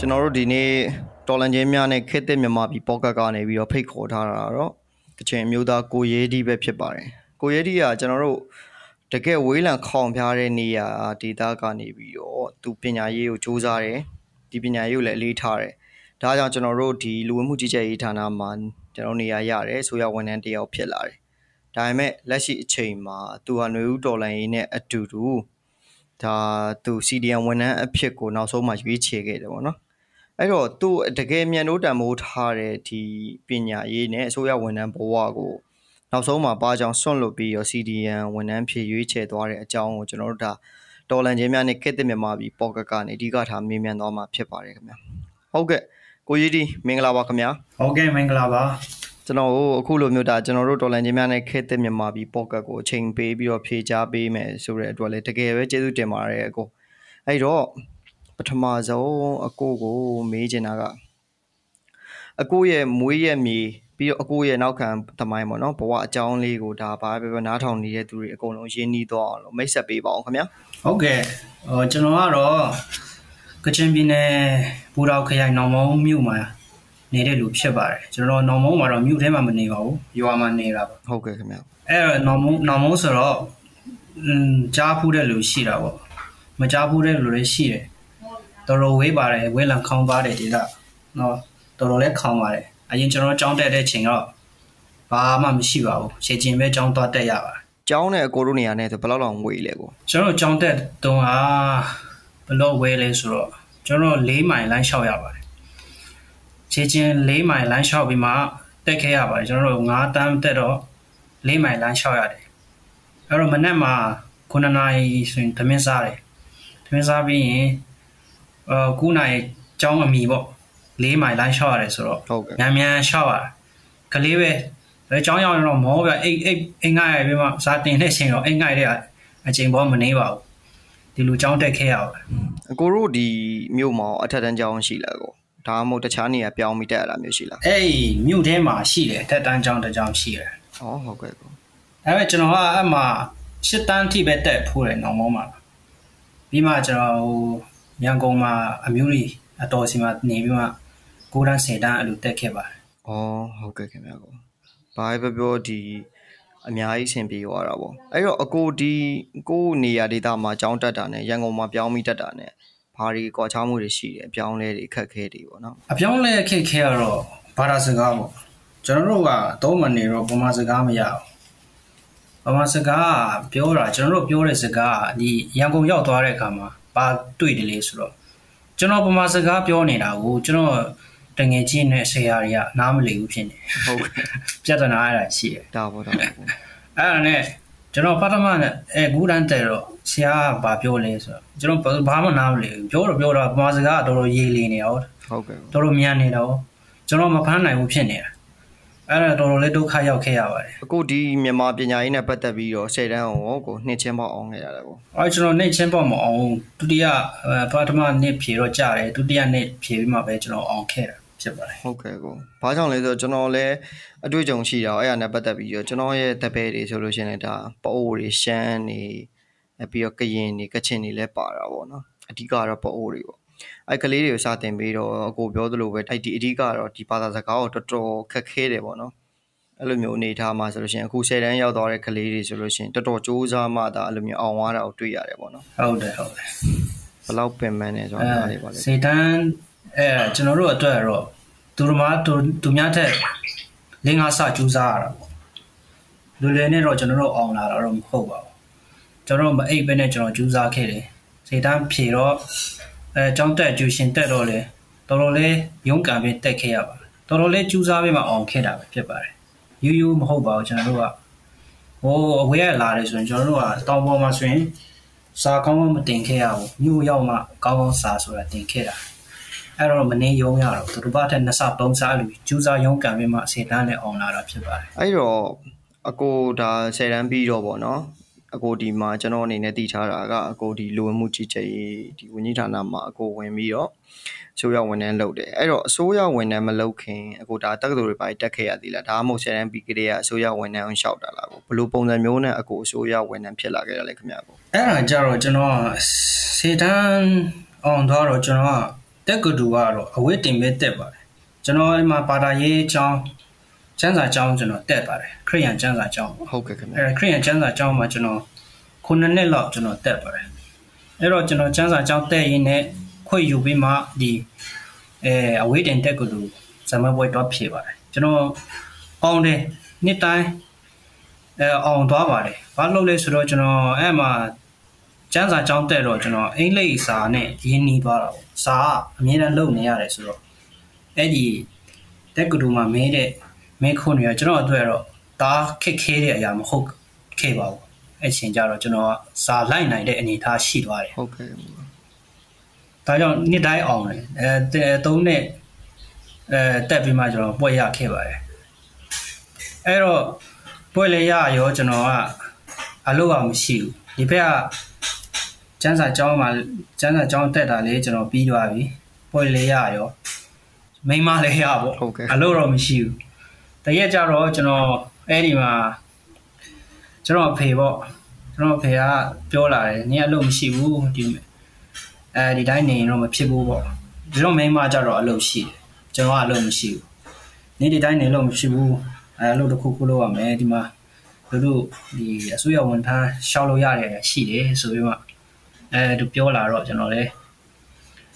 ကျွန်တော်တို့ဒီနေ့တော်လန်ချင်းများနဲ့ခက်တဲ့မြန်မာပြည် pocket ကနေပြီးတော့ဖိတ်ခေါ်ထားတာတော့ကချင်မျိုးသားကိုရဲဒီပဲဖြစ်ပါတယ်ကိုရဲဒီကကျွန်တော်တို့တကယ်ဝေးလံခေါင်ဖျားတဲ့နေရာဒေတာကနေပြီးတော့သူပညာရေးကိုစူးစမ်းတယ်ဒီပညာရေးကိုလည်းအလေးထားတယ်ဒါကြောင့်ကျွန်တော်တို့ဒီလူဝင်မှုကြီးကြပ်ရေးဌာနမှာကျွန်တော်နေရာရတယ်ဆိုရဝန်ထမ်းတယောက်ဖြစ်လာတယ်ဒါပေမဲ့လက်ရှိအချိန်မှာသူဟာຫນွေဦးတော်လိုင်းရေးနဲ့အတူတူဒါသူ CDN ဝန်ထမ်းအဖြစ်ကိုနောက်ဆုံးမှရွေးချယ်ခဲ့တယ်ပေါ့နော် အဲ့တော့သူတကယ်မြန်လို့တန်မိုးထားတဲ့ဒီပညာရေးနဲ့အစိုးရဝန်ထမ်းဘဝကိုနောက်ဆုံးမှာပါကြောင်ဆွန့်လွတ်ပြီးတော့ CDN ဝန်ထမ်းဖြစ်ရွေးချယ်သွားတဲ့အကြောင်းကိုကျွန်တော်တို့ဒါတော်လန်ချင်းများနဲ့ကက်တစ်မြန်မာပြည်ပေါ့ကတ်ကနေအဓိကထားမေးမြန်းသွားမှာဖြစ်ပါတယ်ခင်ဗျာဟုတ်ကဲ့ကိုကြီးဒီမင်္ဂလာပါခင်ဗျာဟုတ်ကဲ့မင်္ဂလာပါကျွန်တော်တို့အခုလိုမျိုးဒါကျွန်တော်တို့တော်လန်ချင်းများနဲ့ကက်တစ်မြန်မာပြည်ပေါ့ကတ်ကိုအချိန်ပေးပြီးတော့ဖြေချပေးမယ်ဆိုတဲ့အတွက်လည်းတကယ်ပဲကျေးဇူးတင်ပါတယ်အကိုအဲ့တော့ ပထမဆုံးအကိုကိုမေးချင်တာကအကိုရဲ့မွေးရက်မြေပြီးတော့အကိုရဲ့နောက်ခံသမိုင်းပေါ့နော်ဘဝအကြောင်းလေးကိုဒါဘာပဲပဲနားထောင်နေတဲ့သူတွေအကုန်လုံးရင်းနှီးသွားအောင်လို့မိတ်ဆက်ပေးပါအောင်ခင်ဗျာဟုတ်ကဲ့ဟိုကျွန်တော်ကတော့ကချင်ပြည်နယ်ဘူတော်ခရိုင်နောင်မုံမြို့မှာနေတဲ့လူဖြစ်ပါတယ်ကျွန်တော်နောင်မုံမှာတော့မြို့ထဲမှာမနေပါဘူးရွာမှာနေတာပါဟုတ်ကဲ့ခင်ဗျာအဲ့တော့နောင်မုံနောင်မုံဆိုတော့อืมကြားဖူးတဲ့လူရှိတာပေါ့မကြားဖူးတဲ့လူလည်းရှိတယ် တော်တော်ဝေးပါတယ်ဝေးလံခေါင်းပါတယ်ဒီကနော်တော်တော်လေးခေါင်းပါတယ်အရင်ကျွန်တော်ကြောင်းတက်တဲ့ချိန်တော့ဘာမှမရှိပါဘူးရှေ့ကျင်ပဲကြောင်းသွားတက်ရပါတယ်ကျောင်းနဲ့အကိုတို့နေရာနဲ့ဆိုဘယ်လောက်လောက်ဝေးလဲကိုကျွန်တော်ကျောင်းတက်တုန်းကဘယ်လောက်ဝေးလဲဆိုတော့ကျွန်တော်၄မိုင်လမ်းလျှောက်ရပါတယ်ခြေချင်း၄မိုင်လမ်းလျှောက်ပြီးမှတက်ခဲ့ရပါတယ်ကျွန်တော်တို့၅တန်းတက်တော့၄မိုင်လမ်းလျှောက်ရတယ်အဲ့တော့မနေ့မှာ9နာရီဆိုရင်သမင်းစားတယ်သမင်းစားပြီးရင် အာ9နာရီကျောင်းအမီပေါ့၄မိုင်လမ်းလျှောက်ရတယ်ဆိုတော့ဟုတ်ကဲ့မြန်မြန်လျှောက်ရကလေးပဲအဲကျောင်းရောက်တော့မောပြအိတ်အိတ်အိတ်ငှားရပြီးမှစားတင်တဲ့ချိန်တော့အိတ်ငှားတဲ့အချိန်ပေါ်မနေပါဘူးဒီလိုကျောင်းတက်ခဲ့ရပါတယ်အကိုတို့ဒီမြို့မှာအထက်တန်းကျောင်းရှိလားကိုဒါမှမဟုတ်တခြားနေရာပြောင်းပြီးတက်ရတာမျိုးရှိလားအေးမြို့ထဲမှာရှိတယ်အထက်တန်းကျောင်းတစ်ကျောင်းရှိတယ်ဩဟုတ်ကဲ့ကိုဒါပေမဲ့ကျွန်တော်ကအဲ့မှာရှစ်တန်းထိပဲတက်ဖိုးတယ်နောင်မောမှာပြီးမှကျွန်တော်ဟို ရန်ကုန်မှာအမျိုးကြီးအတော်စီမှာနေပြီးမှ9တန်း10တန်းအဲ့လိုတက်ခဲ့ပါတယ်ဩဟုတ်ကဲ့ခင်ဗျာကိုဘာပဲပြောဒီအများကြီးအဆင်ပြေသွားတာပေါ့အဲ့တော့အကိုဒီကိုနေရာဒေသမှာကျောင်းတက်တာနဲ့ရန်ကုန်မှာပြောင်းပြီးတက်တာနဲ့ဘာတွေကွာခြားမှုတွေရှိတယ်အပြောင်းလဲတွေအခက်အခဲတွေပေါ့နော်အပြောင်းလဲအခက်အခဲကတော့ဘာသာစကားပေါ့ကျွန်တော်တို့ကတော့မနေတော့ဗမာစကားမရဘူးဗမာစကားပြောတာကျွန်တော်တို့ပြောတဲ့စကားဒီရန်ကုန်ရောက်သွားတဲ့အခါမှာ ဘာတွေ့တယ်လဲဆိုတော့ကျွန်တော်ဗမာစကားပြောနေတာကိုကျွန်တော်တငယ်ချင်းနဲ့ဆရာတွေကနားမလည်ဘူးဖြစ်နေဟုတ်ပြဿနာအဲ့ဒါရှိတယ်ဒါပေါ့ဒါပေါ့အဲ့ဒါနဲ့ကျွန်တော်ပထမနဲ့အဲဂူတန်းတဲ့တော့ဆရာကဘာပြောလဲဆိုတော့ကျွန်တော်ဘာမှနားမလည်ဘူးပြောတော့ပြောတော့ဗမာစကားကတော်တော်ရေးလီနေဟုတ်ဟုတ်ကဲ့တော်တော်မြန်နေတာဟုတ်ကျွန်တော်မဖမ်းနိုင်ဘူးဖြစ်နေတာ အဲ့ဒါတော်တော်လေးဒုက္ခရောက်ခဲ့ရပါတယ်အခုဒီမြန်မာပညာရေးနဲ့ပတ်သက်ပြီးတော့ဆယ်တန်းအောင်ကိုနှစ်ချင်းပေါအောင်ခဲ့ရတယ်ကိုအဲ့ကျွန်တော်နှစ်ချင်းပေါမအောင်ဒုတိယပထမနှစ်ဖြေတော့ကြတယ်ဒုတိယနှစ်ဖြေပြီးမှပဲကျွန်တော်အောင်ခဲ့တာဖြစ်ပါတယ်ဟုတ်ကဲ့ကိုဘာကြောင့်လဲဆိုတော့ကျွန်တော်လည်းအတွေ့အကြုံရှိတာအဲ့ဒါနဲ့ပတ်သက်ပြီးတော့ကျွန်တော်ရဲ့တပည့်တွေဆိုလို့ရှိရင်ဒါပအိုးတွေရှမ်းတွေပြီးတော့ကရင်တွေကချင်တွေလည်းပါတာပေါ့နော်အဓိကတော့ပအိုးတွေပေါ့ အဲ့ကလေးတွေကိုစတင်ပြီးတော့အကိုပြောသလိုပဲအဲ့ဒီအဓိကတော့ဒီဘာသာစကားကိုတော်တော်ခက်ခဲတယ်ပေါ့နော်အဲ့လိုမျိုးအနေထားမှာဆိုလို့ရှိရင်အခု10တန်းရောက်သွားတဲ့ကလေးတွေဆိုလို့ရှိရင်တော်တော်စူးစမ်းမှဒါအဲ့လိုမျိုးအောင်သွားတာကိုတွေ့ရတယ်ပေါ့နော်ဟုတ်တယ်ဟုတ်တယ်ဘလောက်ပင်ပန်းနေဆိုတာဒါလေးပါလေ10တန်းအဲကျွန်တော်တို့အတွက်တော့သူတို့မှသူသူများထက်လင်းငါစကြိုးစားရတာပေါ့လူလည်နဲ့တော့ကျွန်တော်တို့အောင်လာတာတော့မဟုတ်ပါဘူးကျွန်တော်မအိပ်ပဲနဲ့ကျွန်တော်ကြိုးစားခဲ့တယ်စိတ်တန်းဖြေတော့ အဲကြောင်းတက်ကျူရှင်တက်တော့လေတော်တော်လေးရုန်းကန်ပြီးတက်ခဲ့ရပါတယ်တော်တော်လေးကြိုးစားပြီးမှအောင်ခဲ့တာပဲဖြစ်ပါတယ်ယူယူမဟုတ်ပါဘူးကျွန်တော်တို့ကဟိုအဝေးကလာတယ်ဆိုရင်ကျွန်တော်တို့ကတောင်ပေါ်မှာဆိုရင်စာကောင်းကောင်းမတင်ခဲ့ရဘူးမြို့ရောက်မှကောင်းကောင်းစာဆိုတာတင်ခဲ့တာအဲ့တော့မနေရုံရတော့သူတို့ဘာတဲ့နှစ်ဆသုံးဆလူကျူးစားရုံးကန်ပြီးမှစေတန်းနဲ့အောင်လာတာဖြစ်ပါတယ်အဲ့တော့အကိုဒါဆယ်တန်းပြီးတော့ဗောနော် အကိုဒီမှာကျွန်တော်အနေနဲ့တည်ထားတာကအကိုဒီလူဝင်မှုကြီးကြပ်ရေးဒီဝန်ကြီးဌာနမှာအကိုဝင်ပြီးတော့အစိုးရဝန်ထမ်းလုပ်တယ်အဲ့တော့အစိုးရဝန်ထမ်းမလုပ်ခင်အကိုဒါတက္ကသိုလ်တွေပါတက်ခဲ့ရသေးလားဒါမှမဟုတ်ဆယ်တန်းပြီးကြတဲ့အစိုးရဝန်ထမ်းအောင်လျှောက်တာလားကိုဘယ်လိုပုံစံမျိုးနဲ့အကိုအစိုးရဝန်ထမ်းဖြစ်လာခဲ့ရလဲခင်ဗျာကိုအဲ့ဒါကြတော့ကျွန်တော်ကစေတန်းအောင်တော့တော့ကျွန်တော်ကတက်ကတူကတော့အဝတ်တင်ပဲတက်ပါတယ်ကျွန်တော်ဒီမှာပါတာရေးအကြောင်း ကျန်းစာအကြောင်းကျွန်တော်တက်ပါတယ်ခရိယန်ကျန်းစာအကြောင်းပေါ့ဟုတ်ကဲ့ခင်ဗျာအဲခရိယန်ကျန်းစာအကြောင်းမှာကျွန်တော်ခုနှစ်နှစ်လောက်ကျွန်တော်တက်ပါတယ်အဲ့တော့ကျွန်တော်ကျန်းစာအကြောင်းတက်ရင်းနဲ့ခွင့်ယူပြီးမှဒီအဲအဝေးတင်တက်ကတူဇမဘွဲတော့ဖြေပါတယ်ကျွန်တော်အောင်တယ်နှစ်တိုင်းအဲအောင်သွားပါတယ်ဘာလို့လဲဆိုတော့ကျွန်တော်အဲ့မှာကျန်းစာအကြောင်းတက်တော့ကျွန်တော်အင်္ဂလိပ်စာနဲ့ရင်းနှီးသွားတာပေါ့စာကအမြဲတမ်းလုပ်နေရတယ်ဆိုတော့အဲ့ဒီတက်ကတူမှာမဲတဲ့ မဲခွန်းတွေကကျွန်တော်အတွက်တော့ဒါခက်ခဲတဲ့အရာမဟုတ်ခဲ့ပါဘူးအဲ့ချိန်ကျတော့ကျွန်တော်ကစာလိုက်နိုင်တဲ့အနေအထားရှိသွားတယ်ဟုတ်ကဲ့ဒါကြောင့်နှစ်တိုင်းအောင်တယ်အဲသုံးနဲ့အဲတက်ပြီးမှကျွန်တော်ပွဲရခဲ့ပါတယ်အဲ့တော့ပွဲလေရရောကျွန်တော်ကအလုပ်အောင်မရှိဘူးဒီဘက်ကကျန်းစာကျောင်းမှာကျန်းစာကျောင်းတက်တာလေးကျွန်တော်ပြီးသွားပြီပွဲလေရရောမိန်းမလေးရပေါ့ဟုတ်ကဲ့အလုပ်တော့မရှိဘူး တရက်ကြတော့ကျွန်တော်အဲ့ဒီမှာကျွန်တော်အဖေပေါ့ကျွန်တော်အဖေကပြောလာတယ်နင်အလုပ်မရှိဘူးဒီအဲဒီတိုင်းနေရင်တော့မဖြစ်ဘူးပေါ့ဒီတော့မိန်းမကြတော့အလုပ်ရှိတယ်ကျွန်တော်ကအလုပ်မရှိဘူးနေဒီတိုင်းနေလို့မရှိဘူးအဲအလုပ်တစ်ခုခုလုပ်ရမယ်ဒီမှာတို့တို့ဒီအစိုးရဝန်ထမ်းရှောက်လို့ရတယ်ရှိတယ်ဆိုပြီးမှအဲသူပြောလာတော့ကျွန်တော်လည်း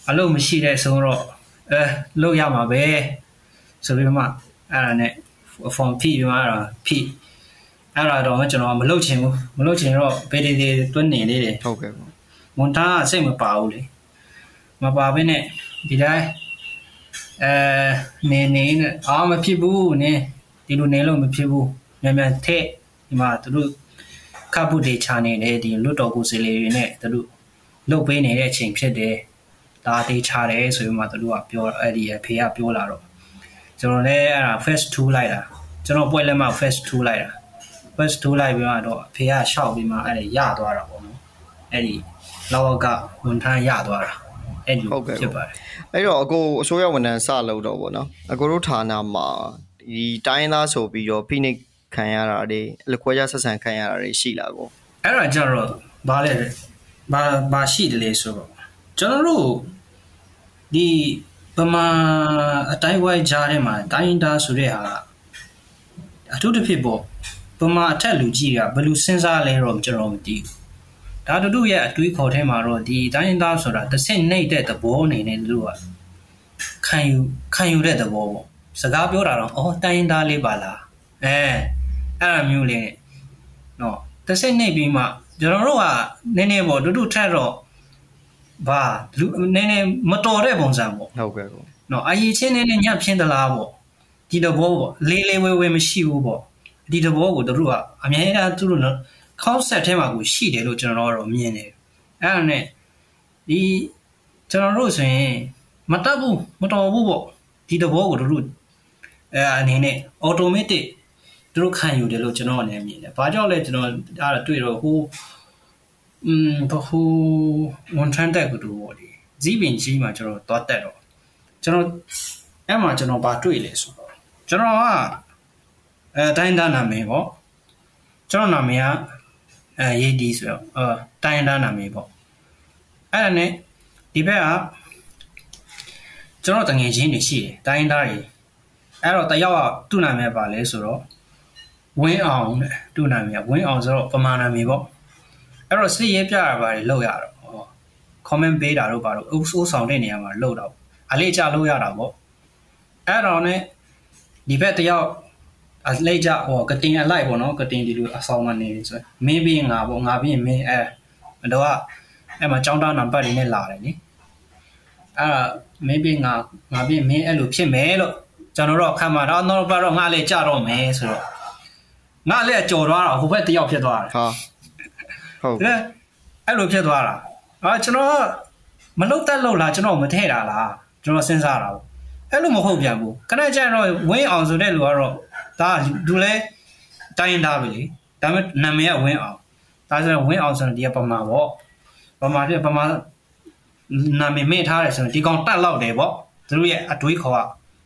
အလုပ်မရှိတဲ့ဆုံးတော့အဲလုပ်ရမှာပဲဆိုပြီးမှအဲ့ဒါနဲ့ form ဖြည့်ပြီးမှအဲ့ဒါဖြည့်အဲ့ဒါတော့ကျွန်တော်မလုပ်ချင်ဘူးမလုပ်ချင်တော့ဗေဒီဒီတွန်းနေလေးတယ်ဟုတ်ကဲ့ပေါ့ဝန်ထမ်းကစိတ်မပါဘူးလေမပါဘဲနဲ့ဒီတိုင်းအဲနေနေနဲ့အာမဖြစ်ဘူးနင်းဒီလိုနေလို့မဖြစ်ဘူးမြန်မြန်ထက်ဒီမှာသူတို့ခပ်ဖို့တွေချနေတယ်ဒီလွတ်တော်ကိုယ်စီလေးတွေနဲ့သူတို့လုတ်ပေးနေတဲ့အချိန်ဖြစ်တယ်ဒါတေးချတယ်ဆိုပြီးမှသူတို့ကပြောအဲ့ဒီဖေကပြောလာတော့ ကျွန်တော်လည်းအဲ့ဒါ first 2လိုက်တာကျွန်တော်ပွဲလက်မှ first 2လိုက်တာ first 2လိုက်ပြီးမှတော့အဖေကရှောက်ပြီးမှအဲ့ဒါရသွားတာပေါ့နော်အဲ့ဒီလောကဝန်ထမ်းရသွားတာအဲ့ဒီဖြစ်ပါတယ်အဲ့တော့အကိုအစိုးရဝန်ထမ်းစလုပ်တော့ဗောနော်အကိုတို့ဌာနမှာဒီတိုင်းသားဆိုပြီးတော့ဖိနှိပ်ခံရတာတွေအလခွဲခြားဆက်ဆံခံရတာတွေရှိလာကိုအဲ့ဒါကြတော့ဘာလဲဘာဘာရှိတယ်လေဆိုတော့ကျွန်တော်တို့ဒီ ပမာအတိုင်းဝိုင်းကြားထဲမှာတိုင်းသားဆိုတဲ့ဟာအထူးတစ်ဖြစ်ပေါ့ပမာအထက်လူကြီးကဘယ်လိုစဉ်းစားလဲတော့ကျွန်တော်မသိဘူးဒါတို့တို့ရဲ့အတွေးခေါ်ထဲမှာတော့ဒီတိုင်းသားဆိုတာတစ်ဆင့်နှိမ့်တဲ့သဘောအနေနဲ့သူတို့ကခံယူခံယူတဲ့သဘောပေါ့စကားပြောတာတော့အော်တိုင်းသားလေးပါလားအဲအဲ့လိုမျိုးလေးနော်တစ်ဆင့်နှိမ့်ပြီးမှကျွန်တော်တို့ကနည်းနည်းပေါ့တို့တို့ထက်တော့ ဘာလူနည်းနည်းမတော်တဲ့ပုံစံပေါ့ဟုတ်ကဲ့ကိုနော်အရေးချင်းနည်းနည်းညပ်ဖြင်းသလားပေါ့ဒီတဘောပေါ့လေးလေးဝဲဝဲမရှိဘူးပေါ့ဒီတဘောကိုတို့ကအများအားသူတို့နော်ခေါက်ဆက်ထဲမှာကိုရှိတယ်လို့ကျွန်တော်တို့မြင်တယ်အဲ့ဒါနဲ့ဒီကျွန်တော်တို့ဆိုရင်မတတ်ဘူးမတော်ဘူးပေါ့ဒီတဘောကိုတို့တို့အဲအနေနဲ့ automatic သူတို့ခံယူတယ်လို့ကျွန်တော်အနေနဲ့မြင်တယ်။ဘာကြောင့်လဲကျွန်တော်အဲ့ဒါတွေ့တော့ဟို อืมဘဟိုဝန်ထမ်းတက်ကူတို့ပေါ့ဒီဇီးပင်ကြီးမှာကျွန်တော်သွားတက်တော့ကျွန်တော်အဲ့မှာကျွန်တော်ဘာတွေ့လဲဆိုတော့ကျွန်တော်ကအဲတိုင်းသားနာမည်ပေါ့ကျွန်တော်နာမည်ကအဲရေးဒီဆိုတော့အဲတိုင်းသားနာမည်ပေါ့အဲ့ဒါနဲ့ဒီဘက်ကကျွန်တော်တငယ်ချင်းတွေရှိတယ်တိုင်းသားတွေအဲ့တော့တယောက်ကသူ့နာမည်ပါလဲဆိုတော့ဝင်းအောင်တဲ့သူ့နာမည်ကဝင်းအောင်ဆိုတော့ပမာနာမည်ပေါ့ အဲ့တော့စစ်ရေးပြရပါတယ်လောက်ရတော့ဟော comment ပေးတာတို့ပါတော့အုပ်စိုးဆောင်တဲ့နေရာမှာလောက်တော့အလေးချလို့ရတာပေါ့အဲ့တော့ ਨੇ ဒီဘက်တယောက်အလိုက်ကြဟောကတင်အလိုက်ပေါ့နော်ကတင်ဒီလိုအဆောင်ကနေဆိုမင်းပြီးငါပေါ့ငါပြီးမင်းအဲတော့အဲ့မှာចောင်းသားနံပါတ်တွေနဲ့လာတယ်နိအဲ့ဒါမင်းပြီးငါငါပြီးမင်းအဲ့လိုဖြစ်မယ်လို့ကျွန်တော်တို့အခါမှာတော့တော့တော့ငါလည်းကြတော့မယ်ဆိုတော့ငါလည်းကြော်သွားတာဟိုဘက်တယောက်ဖြစ်သွားတယ်ဟာ ဟုတ်ဒါအဲ့လိုဖြစ်သွားတာအာကျွန်တော်မလုတ်တက်လို့လားကျွန်တော်မထည့်တာလားကျွန်တော်စဉ်းစားတာပေါ့အဲ့လိုမဟုတ်ပြန်ဘူးခဏကျရင်တော့ဝင်းအောင်ဆိုတဲ့လူကတော့ဒါလူလဲတိုင်းသားပဲလေဒါပေမဲ့နာမည်ကဝင်းအောင်ဒါဆိုရင်ဝင်းအောင်ဆိုရင်ဒီကပမာပေါ့ပမာပြပမာနာမည်မေ့ထားတယ်ဆိုရင်ဒီကောင်တက်လောက်တယ်ပေါ့သူတို့ရဲ့အတွေးခေါ်က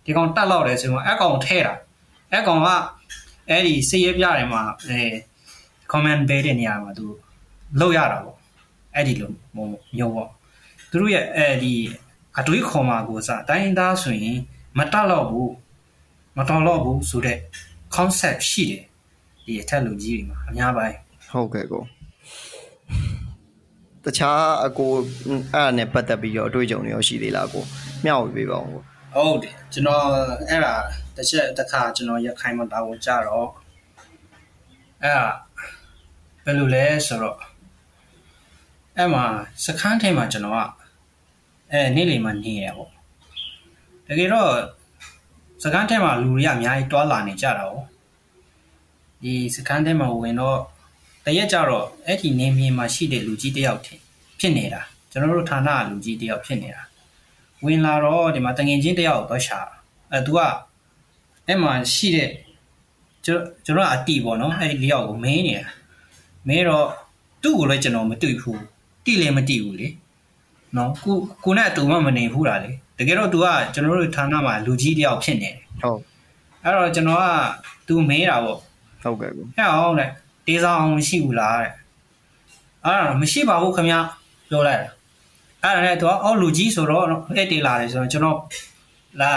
ဒီကောင်တက်လောက်တယ်ဆိုရင်အဲ့ကောင်ထဲတာအဲ့ကောင်ကအဲ့ဒီစေရပြတယ်မှာအဲ comment ပေးတဲ့နေရာမှာသူ လောက်ရတာပေါ့အဲ့ဒီလိုမျိုးပေါ့သူတို့ရဲ့အဲ့ဒီအတွေးခေါ်မှာကိုစတိုင်းသားဆိုရင်မတက်တော့ဘူးမတော်တော့ဘူးဆိုတဲ့ concept ရှိတယ်ဒီအထက်လူကြီးတွေမှာအများပိုင်းဟုတ်ကဲ့ကိုတခြားအကိုအဲ့ဒါနဲ့ပတ်သက်ပြီးတော့အတွေ့အကြုံတွေရောရှိသေးလားကိုမျှဝေပေးပါဦးကိုဟုတ်တယ်ကျွန်တော်အဲ့ဒါတစ်ချက်တစ်ခါကျွန်တော်ရခိုင်မှာတာဝန်ကြတော့အဲ့ဒါဘယ်လိုလဲဆိုတော့ အဲ့မှာစခန်းထဲမှာကျွန်တော်ကအဲနေ့လည်မှနေရပေါ့တကယ်တော့စခန်းထဲမှာလူတွေကအများကြီးတွာလာနေကြတာ哦ဒီစခန်းထဲမှာဝင်တော့တရက်ကြတော့အဲ့ဒီနေမြေမှာရှိတဲ့လူကြီးတယောက်ထင်ဖြစ်နေတာကျွန်တော်တို့ဌာနကလူကြီးတယောက်ဖြစ်နေတာဝင်လာတော့ဒီမှာတငင်ချင်းတယောက်တော့ရှာအဲ तू ကအဲ့မှာရှိတဲ့ကျွန်ကျွန်တော်ကအတီပေါ့နော်အဲ့ဒီလျောက်ကိုမင်းနေတာမင်းတော့သူ့ကိုလည်းကျွန်တော်မတွေ့ဘူး တိလည်းမတိဘူးလေနော်ကိုကိုနဲ့တူမှမနေဘူးလားလေတကယ်တော့ तू ကကျွန်တော်တို့ဌာနမှာလူကြီးတယောက်ဖြစ်နေတယ်ဟုတ်အဲ့တော့ကျွန်တော်က तू မင်းတာပေါ့ဟုတ်ကဲ့ကိုဟဲ့အောင်တဲ့တေးဆောင်အောင်မရှိဘူးလားတဲ့အဲ့ဒါမရှိပါဘူးခင်ဗျပြောလိုက်တာအဲ့ဒါနဲ့သူကအော်လူကြီးဆိုတော့အဲ့တေးလာတယ်ဆိုတော့ကျွန်တော်လာ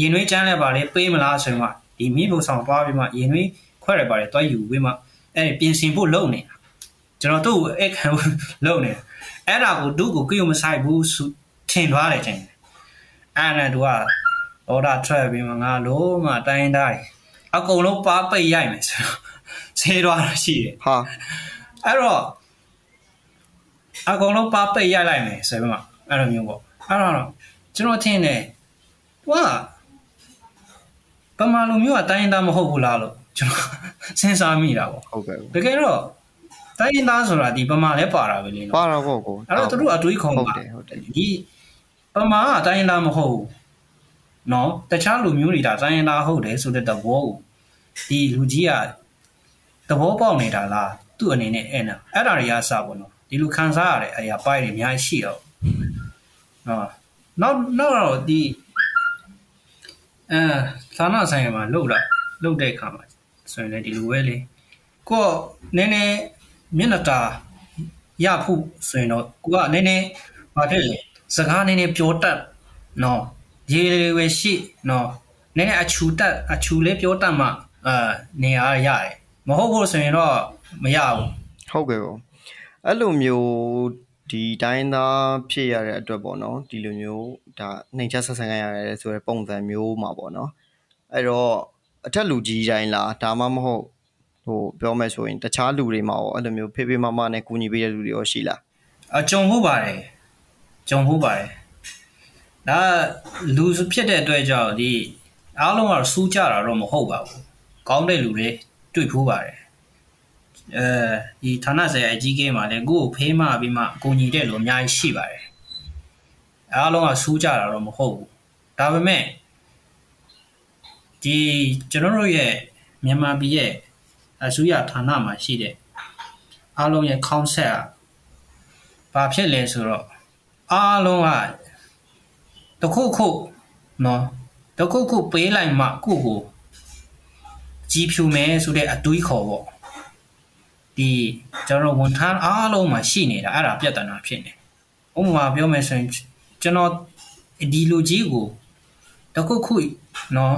ရင်နှွေးချမ်းလဲပါလေပေးမလားဆိုရင်မှဒီမိဖို့ဆောင်သွားပြီးမှရင်နှွေးခွဲရပါလေတွားယူပြီးမှအဲ့ပြင်ဆင်ဖို့လုပ်နေတာ ကျွန်တော်သူ့ကိုအဲ့ခံလုပ်နေတာအဲ့ဒါကိုသူ့ကိုကြည့်မဆိုင်ဘူးထင်သွားတယ်ချင်းအဲ့ဒါနဲ့သူကအော်ဒါထွက်ပြီးမှငါလုံးမတိုင်းတိုင်းအကုန်လုံးပါပိတ်ရိုက်မယ်ဆိုတော့ဆေးသွားတာရှိတယ်ဟာအဲ့တော့အကုန်လုံးပါပိတ်ရိုက်လိုက်မယ်ဆိုပြီးမှအဲ့လိုမျိုးပေါ့အဲ့တော့ကျွန်တော်ထင်တယ်ဟိုကပမာလိုမျိုးကတိုင်းသားမဟုတ်ဘူးလားလို့ကျွန်တော်စဉ်းစားမိတာပေါ့ဟုတ်ကဲ့ကိုတကယ်တော့ တိုင်းသားဆိုတာဒီပမာလဲပါတာပဲလေပါနော်တော့ကိုကိုအဲ့တော့သူတို့အတွေးခုံဟုတ်ပါတယ်ဟုတ်တယ်ဒီပမာကတိုင်းသားမဟုတ်ဘူးနော်တခြားလူမျိုးတွေဒါတိုင်းသားဟုတ်တယ်ဆိုတဲ့သဘောကိုဒီလူကြီးကသဘောပေါက်နေတာလားသူ့အနေနဲ့အဲ့နာအဲ့ဒါတွေကအစပေါ့နော်ဒီလူခံစားရတဲ့အရာပိုင်းတွေအများကြီးရှိတော့နော်နောက်နောက်တော့ဒီအဲသာနာဆိုင်မှာလှုပ်လာလှုပ်တဲ့အခါမှာဆိုရင်လည်းဒီလိုပဲလေကိုကနည်းနည်း မျက်နှာတာရဖို့ဆိုရင်တော့ကိုကနည်းနည်းဘာဖြစ်လဲစကားနည်းနည်းပြောတတ်နော်ရေလေးပဲရှိနော်နည်းနည်းအချူတက်အချူလေးပြောတတ်မှအာနေရရတယ်မဟုတ်ဘူးဆိုရင်တော့မရဘူးဟုတ်ကဲ့ကိုအဲ့လိုမျိုးဒီတိုင်းသားဖြစ်ရတဲ့အတွက်ပေါ့နော်ဒီလိုမျိုးဒါနှိမ်ချက်ဆက်ဆံရရတယ်ဆိုတဲ့ပုံစံမျိုးမှာပေါ့နော်အဲ့တော့အထက်လူကြီးတိုင်းလားဒါမှမဟုတ် ဟိုပြောမယ်ဆိုရင်တခြားလူတွေမှာရောအဲ့လိုမျိုးဖေးဖေးမမနဲ့ကူညီပေးတဲ့လူတွေရောရှိလားအကြုံဟုတ်ပါတယ်ကြုံဟုတ်ပါတယ်ဒါလူဖြစ်တဲ့အတွက်ကြောင့်ဒီအားလုံးကတော့စူးကြတာတော့မဟုတ်ပါဘူးကောင်းတဲ့လူတွေတွေ့ဖူးပါတယ်အဲဒီဌာနဆိုင်ရာအကြီးကဲမှာလည်းကိုယ့်ကိုဖေးမပြီးမှအကူညီတဲ့လူအများကြီးရှိပါတယ်အားလုံးကစူးကြတာတော့မဟုတ်ဘူးဒါပေမဲ့ဒီကျွန်တော်တို့ရဲ့မြန်မာပြည်ရဲ့ အစိုးရဌာနမှာရှိတဲ့အားလုံးရဲ့ concept ကဘာဖြစ်လဲဆိုတော့အားလုံးကတခုခုနော်တခုခုပေးလိုက်မှကိုကိုကြီးဖြူမယ်ဆိုတဲ့အတွေးခေါ်ပေါ့ဒီကျွန်တော်ဝန်ထမ်းအားလုံးမှာရှိနေတာအဲ့ဒါပြဿနာဖြစ်နေဥပမာပြောမယ်ဆိုရင်ကျွန်တော်ဒီလူကြီးကိုတခုခုနော်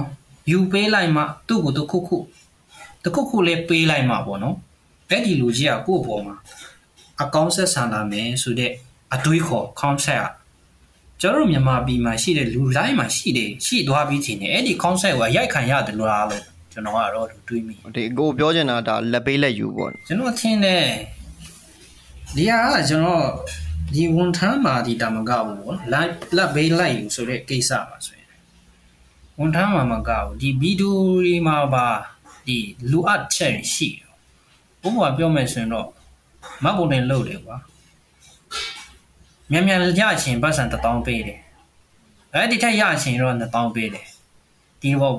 ယူပေးလိုက်မှသူ့ကိုတခုခု တခုခုလေးပေးလိုက်မှပေါ့နော်အဲ့ဒီလူကြီးကကိုယ့်အပေါ်မှာအကောင့်ဆက်ဆံလာမယ်ဆိုတဲ့အတွေးခေါ် concept อ่ะကျွန်တော်တို့မြန်မာပြည်မှာရှိတဲ့လူတိုင်းမှာရှိတယ်ရှိသွားပြီးထင်တယ်အဲ့ဒီ concept ကိုရိုက်ခံရတယ်လို့လားလို့ကျွန်ကျွန်တော်ကတော့တွေးမိဒီကိုပြောချင်တာဒါလက်ပေးလက်ယူပေါ့ကျွန်တော်ထင်တယ်ဒီဟာကကျွန်တော်ဒီဝန်ထမ်းမာဒီတာမကဘူးပေါ့လိုက်လက်ဘေးလိုက်ယူဆိုတဲ့ကိစ္စပါဆိုရင်ဝန်ထမ်းမာမကဘူးဒီဗီဒီယိုတွေမှာပါ ဒီလူအပ်ချက်ရှိတယ်ဘုရားပြောမယ်ဆိုရင်တော့မတ်ပုံနဲ့လုပ်တယ်ကွာမြန်မြန်ရချင်ပတ်စံတစ်တောင်းပေးတယ်အဲ့ဒီထက်ရချင်တော့နှစ်တောင်းပေးတယ်ဒီဘော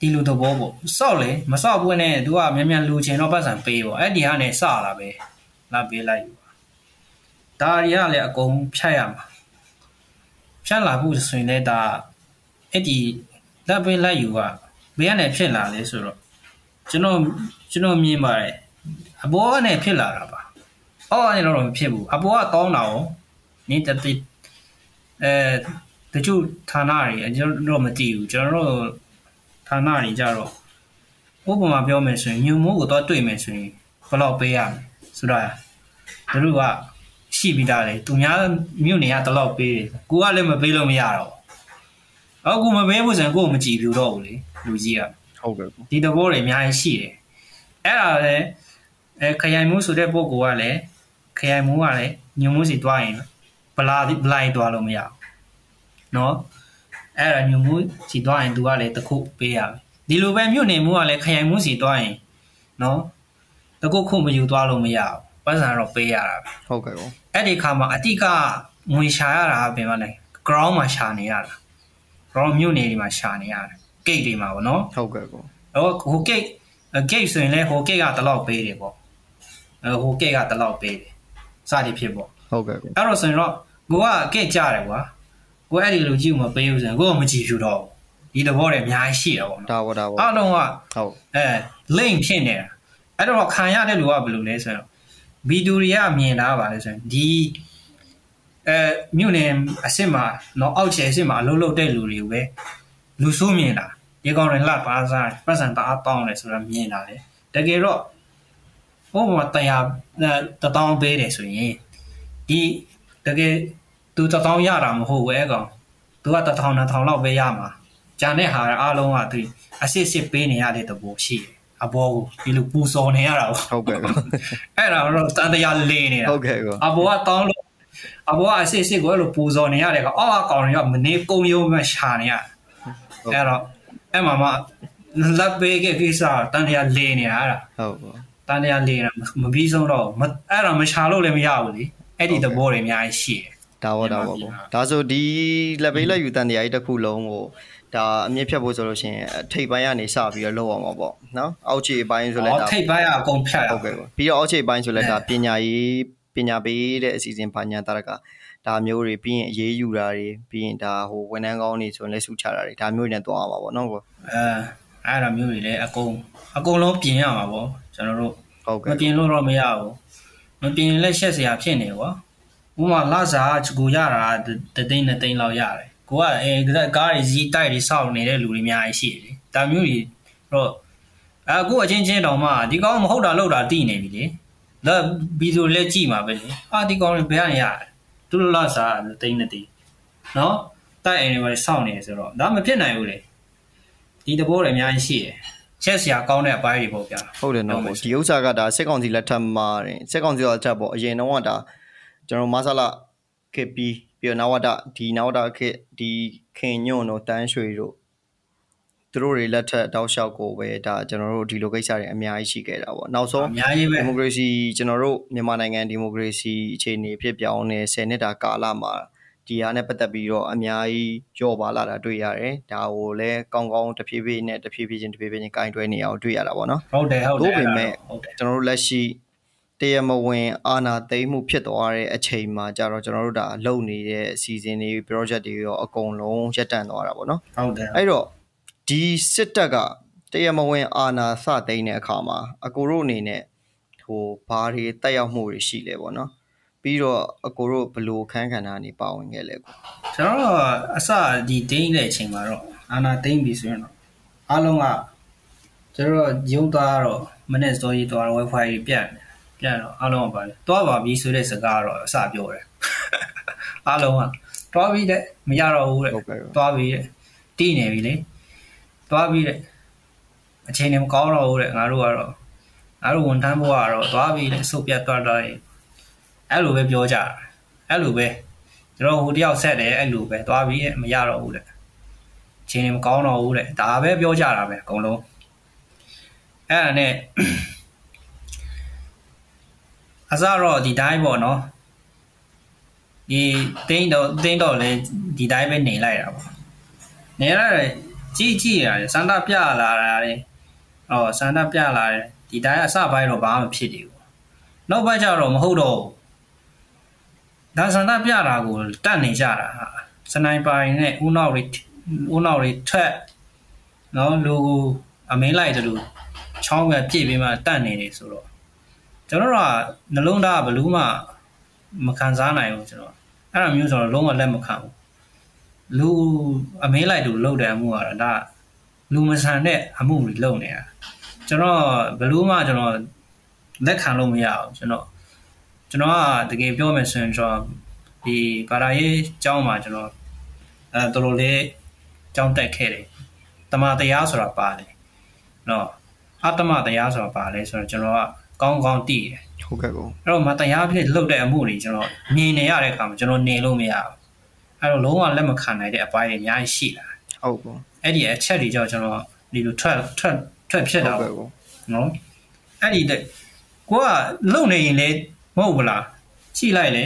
ဒီလိုတော့ဘောပေါ့စောက်လေမစောက်ဘူးနဲ့ तू ကမြန်မြန်လူချင်တော့ပတ်စံပေးပေါ့အဲ့ဒီကနေစလာပဲလာပေးလိုက်ယူဒါရီကလည်းအကုန်ဖြတ်ရမှာဖြတ်လာဖို့ဆိုရင်လည်းဒါအဲ့ဒီလက်ပေးလိုက်ယူက ဘယ်ကနေဖြစ်လာလဲဆိုတော့ကျွန်တော်ကျွန်တော်မြင်ပါတယ်အပေါ်ကနေဖြစ်လာတာပါအော်ကနေတော့မဖြစ်ဘူးအပေါ်ကကောင်းတာ哦နေတတိအဲတချို့ဌာနတွေကျွန်တော်တို့မသိဘူးကျွန်တော်တို့ဌာနတွေကြတော့ဥပမာပြောမယ်ဆိုရင်ညုံမိုးကိုတော့တွေ့မယ်ဆိုရင်ဘယ်လောက်ပေးရမလဲဆိုတော့တို့ကရှိပြီးသားလေသူများမြို့နေရတလောက်ပေးတယ်ကိုကလည်းမပေးလို့မရတော့အော်ကိုမပေးဘူးဆိုရင်ကိုမကြည့်ပြတော့ဘူးလေ လူကြီးက ဟုတ်ကဲ့ ဒီတဘောတွေအများကြီးရှိတယ်အဲ့ဒါလည်းအဲခရိုင်မှုဆိုတဲ့ပုံကလည်းခရိုင်မှုကလည်းညုံမှုစီတွားရင်ဗလာဗလိုက်တွားလို့မရဘူးเนาะအဲ့ဒါညုံမှုစီတွားရင်သူကလည်းတစ်ခုပေးရမယ်ဒီလိုပဲမြို့နေမှုကလည်းခရိုင်မှုစီတွားရင်เนาะတကုတ်ခုမယူတွားလို့မရဘူးပတ်စံတော့ပေးရတာပဲ ဟုတ်ကဲ့ကော အဲ့ဒီခါမှာအတိကငွေရှာရတာကပြင်မလဲ ground မှာရှာနေရတာ ground မြို့နေတွေမှာရှာနေရတယ် gate တွေမှာပေါ့နော်ဟုတ်ကဲ့ကောဟိုဟို gate gate ဆိုရင်လည်းဟို gate ကတလောက်ပေးတယ်ပေါ့အဲဟို gate ကတလောက်ပေးတယ်စသည်ဖြစ်ပေါ့ဟုတ်ကဲ့ကောအဲ့တော့ဆိုရင်တော့ကိုက gate ကြတယ်ကွာကိုအဲ့ဒီလူကြည့်မပေးဘူးဆိုရင်ကိုကမကြည့်ဖြူတော့ဘူးဒီတဘောတွေအများကြီးရှိတယ်ပေါ့နော်ဒါပေါ့ဒါပေါ့အားလုံးကဟုတ်အဲ link ဖြစ်နေတာအဲ့တော့ခံရတဲ့လူကဘယ်လိုလဲဆိုတော့ဗီဒီယိုတွေကမြင်တာပါလဲဆိုရင်ဒီအဲမြို့နယ်အစ်စ်မှာတော့အောက်ခြေအစ်စ်မှာအလုပ်လုပ်တဲ့လူတွေကိုပဲ လူဆိုးမြင်တာဒီကောင်တွေလှပါစားပတ်စံတအားတောင်းတယ်ဆိုတာမြင်တာလေတကယ်တော့ဟိုမှာတရားတတောင်းပေးတယ်ဆိုရင်ဒီတကယ်သူတတောင်းရတာမဟုတ်ဘူးအဲကောင်သူကတထောင်နှစ်ထောင်လောက်ပဲရမှာဂျန်တဲ့ဟာအားလုံးကသူအစစ်စစ်ပေးနေရတဲ့တဘောရှိတယ်အဘောကိုဒီလိုပူစော်နေရတာပေါ့ဟုတ်ကဲ့ကောအဲ့ဒါတော့တန်တရားလေးနေတာဟုတ်ကဲ့ကောအဘောကတောင်းလို့အဘောကအစစ်စစ်ကိုအဲ့လိုပူစော်နေရတယ်ကအော်အကောင်တွေကမနေကုံရုံမှရှာနေရ အဲ့တော့အဲ့မှာမှလက်ပေးကကိစ္စတန်တရားလေးနေတာအဲ့ဒါဟုတ်ကောတန်တရားလေးနေတာမပြီးဆုံးတော့မအဲ့ဒါမရှာလို့လည်းမရဘူးလေအဲ့ဒီသဘောတွေအများကြီးရှိတယ်ဒါပေါ့ဒါပေါ့ပေါ့ဒါဆိုဒီလက်ပေးလက်ယူတန်တရားကြီးတစ်ခုလုံးကိုဒါအမြင့်ဖြတ်ဖို့ဆိုလို့ရှိရင်ထိပ်ပိုင်းကနေစပြီးတော့လောက်အောင်ပါပေါ့နော်အောက်ခြေအပိုင်းဆိုလဲဟောဒါထိပ်ပိုင်းကအကုန်ဖြတ်ရဟုတ်ကဲ့ကောပြီးတော့အောက်ခြေအပိုင်းဆိုလဲဒါပညာရေးပညာပေးတဲ့အစီအစဉ်ဘာညာတာက ဒါမျိုးတွေပြီးရင်အေးအေးယူတာတွေပြီးရင်ဒါဟိုဝန်ထမ်းကောင်းတွေဆိုရင်လက်စုချတာတွေဒါမျိုးတွေနဲ့တွားအောင်ပါပေါ့နော်ကောအဲအဲ့ဒါမျိုးတွေလည်းအကုန်အကုန်လုံးပြင်ရမှာပေါ့ကျွန်တော်တို့ဟုတ်မကဲ့ပြင်လို့တော့မရဘူးမပြင်ရင်လက်ရှက်စရာဖြစ်နေကွာဥပမာလာစားကိုရတာတသိန်းနဲ့သိန်းလောက်ရတယ်ကိုကအဲကားတွေစီးတိုက်တွေစောက်နေတဲ့လူတွေအများကြီးရှိတယ်လေဒါမျိုးတွေတော့အခုအချင်းချင်းတောင်မှဒီကောင်မဟုတ်တာလောက်တာတိနေပြီလေဒါဗီဒီယိုလက်ကြည့်မှာပဲလေအာဒီကောင်တွေဘယ်ကနေရတယ် သူတို့လာစားသိန်းနဲ့သိန်းနော်တိုက်အိမ်တွေပဲစောင့်နေဆိုတော့ဒါမဖြစ်နိုင်ဘူးလေဒီတဘောတွေအများကြီးရှိတယ်ချက်စရာကောင်းတဲ့အပိုင်းတွေပေါ့ဗျာဟုတ်တယ်နော်ဟုတ်ပါပေါ့စေဒီဥစ္စာကဒါစစ်ကောင်စီလက်ထက်မှာတင်စစ်ကောင်စီလက်ထက်ပေါ့အရင်တော့ကဒါကျွန်တော်မဆလာခေပီပြီးတော့နဝတဒီနဝတခေဒီခင်ညွန့်တို့တန်းရွှေတို့ သူတို့တွေလက်ထက်တောက်လျှောက်ကိုပဲဒါကျွန်တော်တို့ဒီလိုကိစ္စတွေအများကြီးရှိခဲ့တာပေါ့နောက်ဆုံးအများကြီးပဲဒီမိုကရေစီကျွန်တော်တို့မြန်မာနိုင်ငံဒီမိုကရေစီအခြေအနေဖြစ်ပြောင်းနေ10နှစ်တာကာလမှာဒီဟာနဲ့ပတ်သက်ပြီးတော့အများကြီးကြော့ပါလာတာတွေ့ရတယ်ဒါကိုလည်းကောင်းကောင်းတဖြည်းဖြည်းနဲ့တဖြည်းဖြည်းချင်းတဖြည်းဖြည်းချင်းကင်တွဲနေအောင်တွေ့ရတာပေါ့နော်ဟုတ်တယ်ဟုတ်တယ်တို့ပေမဲ့ဟုတ်တယ်ကျွန်တော်တို့လက်ရှိတရားမဝင်အာဏာသိမ်းမှုဖြစ်သွားတဲ့အချိန်မှာကြတော့ကျွန်တော်တို့ဒါလုပ်နေတဲ့အစီအစဉ်တွေ project တွေရောအကုန်လုံးရပ်တန့်သွားတာပေါ့နော်ဟုတ်တယ်အဲ့တော့ ဒီစစ်တပ်ကတရားမဝင်အာဏာစသိမ်းတဲ့အခါမှာအကိုတို့အနေနဲ့ဟိုဘာတွေတက်ရောက်မှုတွေရှိလဲပေါ့နော်ပြီးတော့အကိုတို့ဘယ်လိုအခန်းကဏ္ဍနေပါဝင်ခဲ့လဲကိုကျွန်တော်တို့အစဒီဒိန်းတဲ့အချိန်မှာတော့အာနာဒိန်းပြီဆိုရင်တော့အားလုံးကကျွန်တော်တို့ရုံသွားတော့မနေ့စောကြီးသွားတော့ wifi ကြီးပြတ်တယ်ပြတ်တော့အားလုံးကပါလေသွားပါပြီဆိုတဲ့စကားတော့အစပြောတယ်အားလုံးကသွားပြီတဲ့မရတော့ဘူးတဲ့ဟုတ်ကဲ့သွားပြီတဲ့တီးနေပြီလေ သွားပြီတဲ့အချိန်နေမကောင်းတော့ဘူးတဲ့ငါတို့ကတော့ငါတို့ဝန်ထမ်းဘဝကတော့သွားပြီလေဆုတ်ပြတ်သွားတော့အဲ့လိုပဲပြောကြတာအဲ့လိုပဲကျွန်တော်ဟိုတယောက်ဆက်တယ်အဲ့လိုပဲသွားပြီမရတော့ဘူးတဲ့အချိန်နေမကောင်းတော့ဘူးတဲ့ဒါပဲပြောကြတာပဲအကုန်လုံးအဲ့ဒါနဲ့အစတော့ဒီတိုင်းပေါ့နော်ဒီတင်းတော့တင်းတော့လေဒီတိုင်းပဲနေလိုက်တာပေါ့နေရတယ် ကြည့်ကြည့်ရတယ်စန္ဒပြလာတာလေဟောစန္ဒပြလာတယ်ဒီတိုင်းအစပိုင်းတော့ဘာမှဖြစ်နေဘူးနောက်ပိုင်းကျတော့မဟုတ်တော့ဒါစန္ဒပြတာကိုတတ်နေကြတာဟာစနိုက်ပါရင်နဲ့ဦးနောက်တွေဦးနောက်တွေထက်နော်လူအမင်းလိုက်တယ်လို့ချောင်းကပြည့်ပြီးမှတတ်နေတယ်ဆိုတော့ကျွန်တော်တို့ကနှလုံးသားဘလူးမှမခံစားနိုင်ဘူးကျွန်တော်အဲ့လိုမျိုးဆိုတော့လုံးဝလက်မခံဘူး လူအမင်းလိုက်တူလောက်တယ်အမှုကတော့ဒါလူမဆန်တဲ့အမှုတွေလုပ်နေတာကျွန်တော်ဘလူးမှကျွန်တော်လက်ခံလို့မရအောင်ကျွန်တော်ကျွန်တော်ကတကယ်ပြောမယ်ဆိုရင်ကျွန်တော်ဒီဘာသာရေးအကြောင်းမှာကျွန်တော်အဲတော်တော်လေးကြောင်းတက်ခဲ့တယ်တမန်တရားဆိုတာပါတယ်နော်အတ္တမတရားဆိုတာပါလဲဆိုတော့ကျွန်တော်ကကောင်းကောင်းသိတယ်ဟုတ်ကဲ့ကောအဲ့တော့မတရားဖြစ်လှုပ်တဲ့အမှုတွေကျွန်တော်မြင်နေရတဲ့အခါမှာကျွန်တော်နေလို့မရဘူး အဲ့တော့လုံးဝလက်မခံနိုင်တဲ့အပိုင်းတွေအများကြီးရှိလာဟုတ်ကောအဲ့ဒီအချက်တွေကြောင့်ကျွန်တော်ဒီလိုထွက်ထွက်ထွက်ဖြစ်တာဟုတ်ပေါ့ကဲ့ကောနော်အဲ့ဒီတဲ့ကိုကလုံနေရင်လေမဟုတ်ဘူးလားကြည့်လိုက်လေ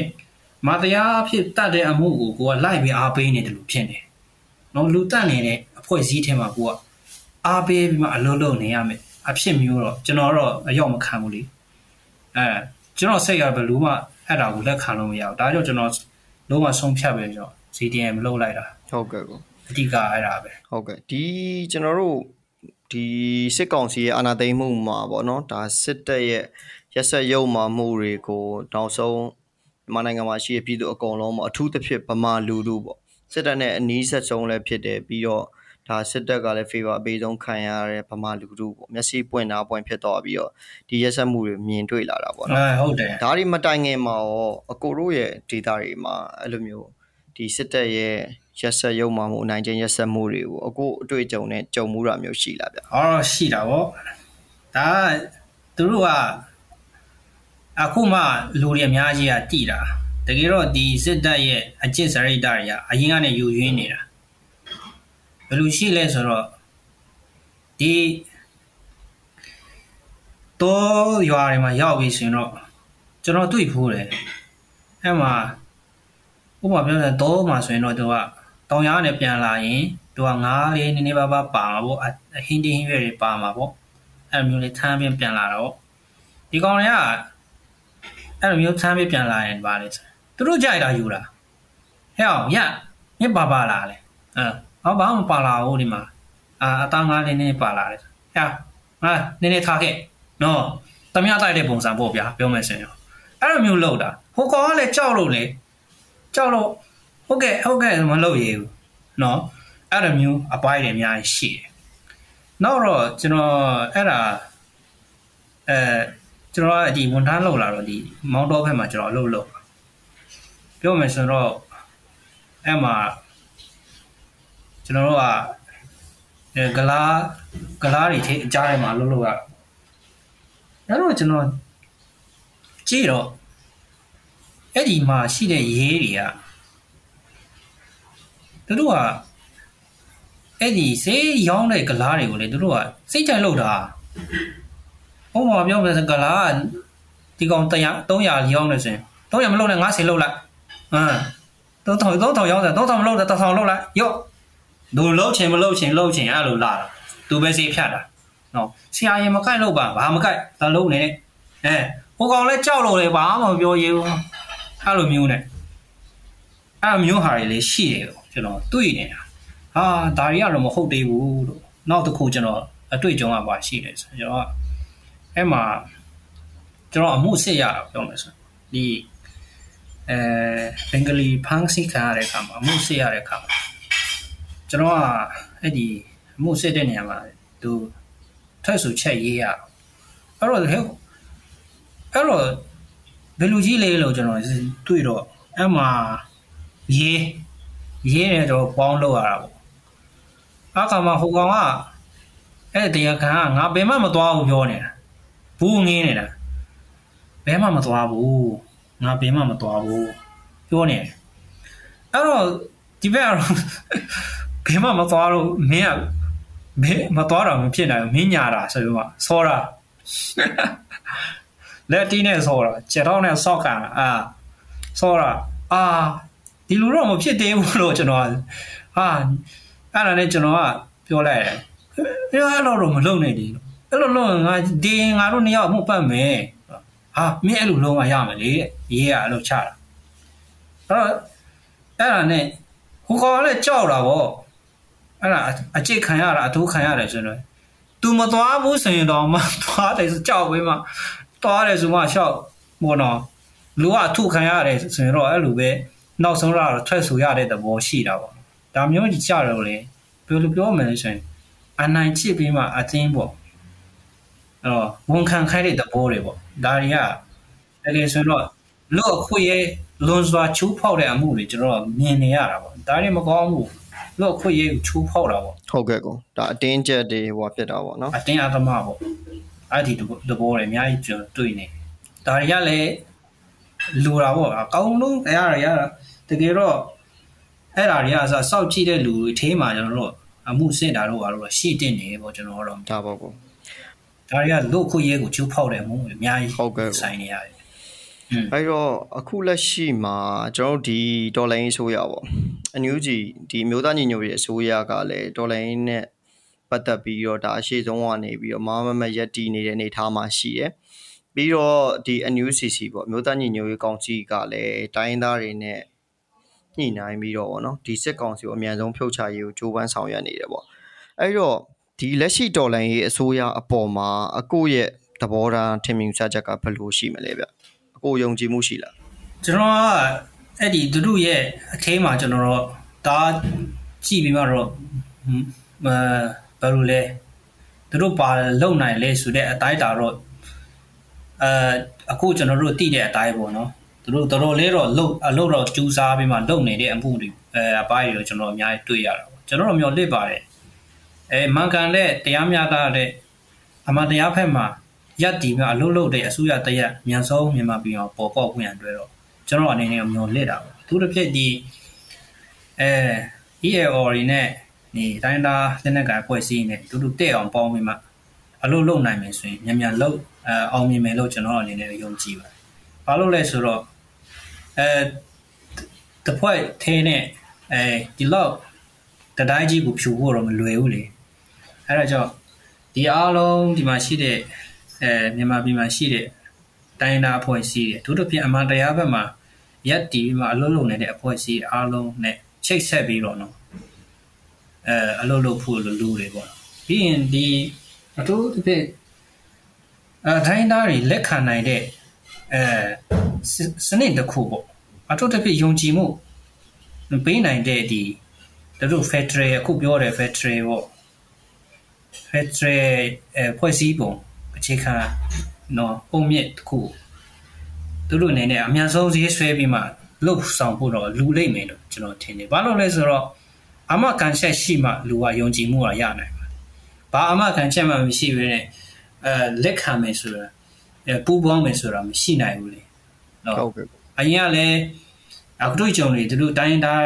မတရားဖြစ်တတ်တဲ့အမှုကိုကိုကလိုက်ပြီးအားပေးနေတယ်လို့ဖြစ်နေနော်လူတတ်နေတဲ့အဖွဲ့အစည်းထဲမှာကိုကအားပေးပြီးမှအလုံးလုံးနေရမယ်အဖြစ်မျိုးတော့ကျွန်တော်တော့အရောက်မခံဘူးလေအဲကျွန်တော်စိတ်ရဘလို့မှအဲ့ဒါကိုလက်ခံလို့မရဘူးဒါကြောင့်ကျွန်တော်လုံးဝဆုံးဖြတ်ပဲကျွန်တော် CDM မလုပ်လိုက်တာဟုတ်ကဲ့ကောအဓိကအဲ့ဒါပဲဟုတ်ကဲ့ဒီကျွန်တော်တို့ဒီစစ်ကောင်စီရဲ့အာဏာသိမ်းမှုမှာပေါ့နော်ဒါစစ်တပ်ရဲ့ရက်ဆက်ရုံမာမှုတွေကိုနောက်ဆုံးမြန်မာနိုင်ငံမှာရှိတဲ့ပြည်သူအကုန်လုံးပေါ့အထူးသဖြင့်ဗမာလူထုပေါ့စစ်တပ်နဲ့အနီးဆက်ဆုံးလည်းဖြစ်တယ်ပြီးတော့ဒါစစ်တပ်ကလည်း favor အပေးဆုံးခံရတဲ့ဗမာလူထုပေါ့မျက်စိပွင့်တာပွင့်ဖြစ်သွားပြီးတော့ဒီရက်ဆက်မှုတွေမြင်တွေ့လာတာပေါ့နော်အဲဟုတ်တယ်ဒါတွေမတိုင်ခင်မှာရောအကိုတို့ရဲ့ data တွေမှာအဲ့လိုမျိုး ဒီစစ်တပ်ရဲ့ရက်ဆက်ရုံမှမှုအနိုင်ကျင့်ရက်ဆက်မှုတွေကိုအကိုအတွေ့အကြုံနဲ့ကြုံမှုတာမျိုးရှိလားဗျအော်ရှိတာဗောဒါကသူတို့ကအခုမှလူတွေအများကြီးကတိတာတကယ်တော့ဒီစစ်တပ်ရဲ့အကျင့်စရိတ်တွေကအရင်ကနေယူရင်းနေတာဘယ်လိုရှိလဲဆိုတော့ဒီတော့ရွာတွေမှာရောက်ပြီဆိုရင်တော့ကျွန်တော်တွေ့ဖို့တယ်အဲ့မှာ ဥပမာပြောရင်တော့မှာဆိုရင်တော့သူကတောင်ရားနဲ့ပြန်လာရင်သူကငားလေးနည်းနည်းပါးပါးပါမှာပေါ့အအဟင်းတင်းဟင်းရွက်တွေပါမှာပေါ့အဲ့လိုမျိုးလေးထမ်းပြပြန်လာတာပေါ့ဒီကောင်တွေကအဲ့လိုမျိုးထမ်းပြပြန်လာရင်ပါလေသူတို့ကြိုက်တာယူတာဟဲ့အောင်ရမြစ်ပါပါလာလေအဲဟောဘာမှမပါလာဘူးဒီမှာအာအသားငါးလေးနည်းနည်းပါလာတယ်ဟဲ့ငါနည်းနည်းထားခဲ့နော်တမရတိုက်တဲ့ပုံစံပေါ့ဗျာပြောမယ်ဆိုရင်အဲ့လိုမျိုးလောက်တာဟိုကောင်ကလည်းကြောက်လို့လေ ကြောက်လို့ဟုတ်ကဲ့ဟုတ်ကဲ့မလုပ်ရဘူးနော်အဲ့လိုမျိုးအပိုင်းတွေအများကြီးရှိတယ်နောက်တော့ကျွန်တော်အဲ့ဒါအဲကျွန်တော်ကဒီဝန်ထမ်းလောက်လာတော့ဒီမောင်းတော့ဘက်မှာကျွန်တော်အလုပ်လုပ်ပြောမယ်ဆိုတော့အဲ့မှာကျွန်တော်တို့ကအဲဂလားဂလားတွေထဲအကြားထဲမှာအလုပ်လုပ်ရအဲ့တော့ကျွန်တော်ကြည့်တော့ အဲ့ဒီမှာရှိတဲ့ရေးတွေကသူတို့ကအဲ့ဒီဆေးရောင်းတဲ့ဂလားတွေကိုလေသူတို့ကစိတ်ကြိုက်လုပ်တာဟောမှာပြောမယ်ဆိုဂလားကဒီကောင်100 300ရောင်းနေဆိုရင်300မလုပ်နဲ့90လုပ်လိုက်ဟမ်3000 3000ရောင်းတယ်3000မလုပ်တယ်1000လုပ်လိုက်ရော့ဒူလုံးချင်မလုပ်ချင်လုပ်ချင်အဲ့လိုလာတာသူပဲစေးဖြတ်တာနော်ဆရာရင်မကိုက်လို့ပါဘာမကိုက်ဒါလုံးနေအဲဟိုကောင်လဲကြောက်လို့လေဘာမှမပြောရဘူး အဲ့လိုမျိုးနဲ့အဲ့လိုမျိုးဟာတွေလေရှိတယ်ကျွန်တော်တွေ့နေတာဟာဒါတွေကတော့မဟုတ်သေးဘူးလို့နောက်တစ်ခုကျွန်တော်အတွေ့အကြုံကပါရှိတယ်ဆိုကျွန်တော်ကအဲ့မှာကျွန်တော်အမှုစစ်ရတာပြောမယ်ဆိုဒီအဲဘင်္ဂလီဖန်းစီခံရတဲ့အခါမှာအမှုစစ်ရတဲ့အခါမှာကျွန်တော်ကအဲ့ဒီအမှုစစ်တဲ့နေရာမှာသူထွက်ဆိုချက်ရေးရအဲ့တော့ဟဲ့အဲ့တော့ ဘယ်လူကြီးလေးလို့ကျွန်တော်တွေ့တော့အဲ့မှာရေးရေးနေတော့ပေါင်းလောက်ရတာပေါ့အခါမှာဟိုကောင်ကအဲ့တရားခံကငါဘယ်မှမသွားဘူးပြောနေတာဘူးငင်းနေတာဘယ်မှမသွားဘူးငါဘယ်မှမသွားဘူးပြောနေတယ်အဲ့တော့ဒီဘက်ကတော့ဘယ်မှမသွားလို့မင်းကဘယ်မသွားတော့မဖြစ်နိုင်ဘူးမင်းညာတာဆိုပြီးမှဆောတာ လက်တီးနဲ့ဆောတာခြေထောက်နဲ့ဆော့ကန်အာဆောတာအာဒီလိုတော့မဖြစ်သေးဘူးလို့ကျွန်တော်ဟာအဲ့ဒါနဲ့ကျွန်တော်ကပြောလိုက်တယ်အဲ့လိုတော့မလုပ်နဲ့ဒီအဲ့လိုလုပ်ငါဒီငါတို့နှစ်ယောက်မှုပတ်မယ်ဟာမင်းအဲ့လိုလုံးဝရမယ်လေရေးရအဲ့လိုချတာအဲ့တော့အဲ့ဒါနဲ့ဟိုကောင်လည်းကြောက်တာဗောအဲ့ဒါအကျစ်ခံရတာအထိုးခံရတယ်ဆိုတော့ तू မသွားဘူးဆိုရင်တော့မသွားတယ်ဆိုကြောက်ပေးမှ သွားတယ်ဆိုမှရှောက်ဘောနော်လူကအထုခံရတယ်ဆိုရင်တော့အဲ့လိုပဲနောက်ဆုံးတော့ထွက်ဆိုရတဲ့သဘောရှိတာပေါ့ဒါမျိုးကြီးကြတော့လေဘယ်လိုပြောမလဲဆိုရင်အနိုင်ချစ်ပြီးမှအသင်းပေါ့အဲ့တော့ဝန်ခံခိုင်းတဲ့သဘောတွေပေါ့ဒါတွေကတကယ်ဆိုတော့လူအခွင့်ရဲ့လွန်စွာချိုးဖောက်တဲ့အမှုတွေကျွန်တော်မြင်နေရတာပေါ့ဒါတွေမကောင်းဘူးလူအခွင့်ရဲ့ချိုးဖောက်တာပေါ့ဟုတ်ကဲ့ကောဒါအတင်းကျပ်တွေဟိုဖြစ်တာပေါ့နော်အတင်းအဓမ္မပေါ့ အဲ့ဒီသဘောတွေအများကြီးကျွန်တော်တွေ့နေဒါတွေကလည်းလူတာပေါ့အကောင်းဆုံးအဲ့ဒါရတာတကယ်တော့အဲ့ဒါတွေကဆိုစောက်ကြည့်တဲ့လူတွေထေးမှာကျွန်တော်တို့အမှုစစ်တာတို့အားလို့ရှိတင်နေပေါ့ကျွန်တော်တို့ဒါပေါ့ကောဒါတွေကလုတ်ခွရဲကိုကျိုးဖောက်တယ်မှုအများကြီးဟုတ်ကဲ့ဆိုင်နေရတယ်အဲ့တော့အခုလက်ရှိမှာကျွန်တော်တို့ဒီဒေါ်လာရင်းဆိုရပေါ့အန်ယူဂျီဒီမျိုးသားညီညွတ်ရေးအစိုးရကလည်းဒေါ်လာရင်းနဲ့ ပတ်သက်ပြီးတော့ဒါအရှိဆုံးကနေပြီးတော့မမမရက်တီနေတဲ့အနေအထားမှာရှိတယ်ပြီးတော့ဒီ NUCC ပေါ့မျိုးသားညီညွတ်ရေးကောင်စီကလည်းတိုင်းရင်းသားတွေနဲ့ညှိနှိုင်းပြီးတော့ဗောနော်ဒီစစ်ကောင်စီကိုအမြန်ဆုံးဖြုတ်ချရေးကိုကြိုးပမ်းဆောင်ရွက်နေတယ်ပေါ့အဲ့တော့ဒီလက်ရှိဒေါ်လာရင်းအစိုးရအပေါ်မှာအကိုရဲ့သဘောထားထင်မြင်ဆချက်ကဘယ်လိုရှိမလဲဗျအကိုယုံကြည်မှုရှိလားကျွန်တော်ကအဲ့ဒီသူတို့ရဲ့အခဲမှာကျွန်တော်တို့ဒါကြည့်ပြီးမှတော့မဘ ယ်လိုလဲသူတို့ပါလုံနိုင်လဲဆိုတဲ့အတိုင်းတာတော့အဲအခုကျွန်တော်တို့တည်တဲ့အတိုင်းပေါ့နော်သူတို့တော်တော်လေးတော့လုံအလုပ်တော့ကျူးစားပြီးမှလုံနေတဲ့အမှုတွေအဲအပိုင်းတွေကျွန်တော်အများကြီးတွေ့ရတာပေါ့ကျွန်တော်တို့မျိုးလစ်ပါတယ်အဲမန်ကန်တဲ့တရားမျှတတဲ့အမှန်တရားဖက်မှာရက်တီမြအလုပ်လုပ်တဲ့အစိုးရတရက်မြန်ဆုံးမြန်မာပြည်အောင်ပေါ်ပေါက်ခွင့်ရတွေ့တော့ကျွန်တော်အနေနဲ့မျောလစ်တာပေါ့သူတစ်ဖြစ်ဒီအဲ EAO တွေနဲ့ ဒီတိုင်းသားလက်နက်ကဖွဲ့စည်းနေတူတူတဲ့အောင်ပေါင်းပြီးမှအလုပ်လုပ်နိုင်မယ်ဆိုရင်မြန်မြန်လုပ်အဲအောင်မြင်မယ်လို့ကျွန်တော်အနေနဲ့ယုံကြည်ပါတယ်။ဘာလို့လဲဆိုတော့အဲတဖွဲ့သေးနဲ့အဲဒီလောက်တတိုင်းကြီးကိုဖြူဖို့တော့မလွယ်ဘူးလေ။အဲဒါကြောင့်ဒီအားလုံးဒီမှာရှိတဲ့အဲမြန်မာပြည်မှာရှိတဲ့တိုင်းသားအဖွဲ့အစည်းတွေတို့တို့ပြင်အမှန်တရားဘက်မှာရက်တီပြီးမှအလုပ်လုပ်နေတဲ့အဖွဲ့အစည်းအားလုံးနဲ့ချိတ်ဆက်ပြီးတော့နော် အဲအလုပ်လုပ်ဖို့လိုလူတွေပေါ့ပြီးရင်ဒီအထူးတစ်ဖြစ်အဲတိုင်းသားတွေလက်ခံနိုင်တဲ့အဲစနစ်တစ်ခုပေါ့အထူးတစ်ဖြစ်ယုံကြည်မှုပေးနိုင်တဲ့ဒီတို့ Federal အခုပြောတယ် Federal ပေါ့ Federal အဲဖွဲ့စည်းပုံအခြေခံနော်ပုံမြင့်တစ်ခုသူတို့အနေနဲ့အများဆုံးဈေးဆွဲပြီးမှလှုပ်ဆောင်ဖို့တော့လူလိမ့်မယ်လို့ကျွန်တော်ထင်တယ်။ဘာလို့လဲဆိုတော့ အမကန်ချက်ရှိမှလူကယုံကြည်မှုကရနိုင်မှာ။ဘာအမကန်ချက်မှမရှိဘဲနဲ့အဲလက်ခံမယ်ဆိုတာအဲပူပေါင်းမယ်ဆိုတာမရှိနိုင်ဘူးလေ။နော်ဟုတ်ကဲ့။အရင်ကလည်းအခုတွေ့ကြုံတွေသူတို့တိုင်းသား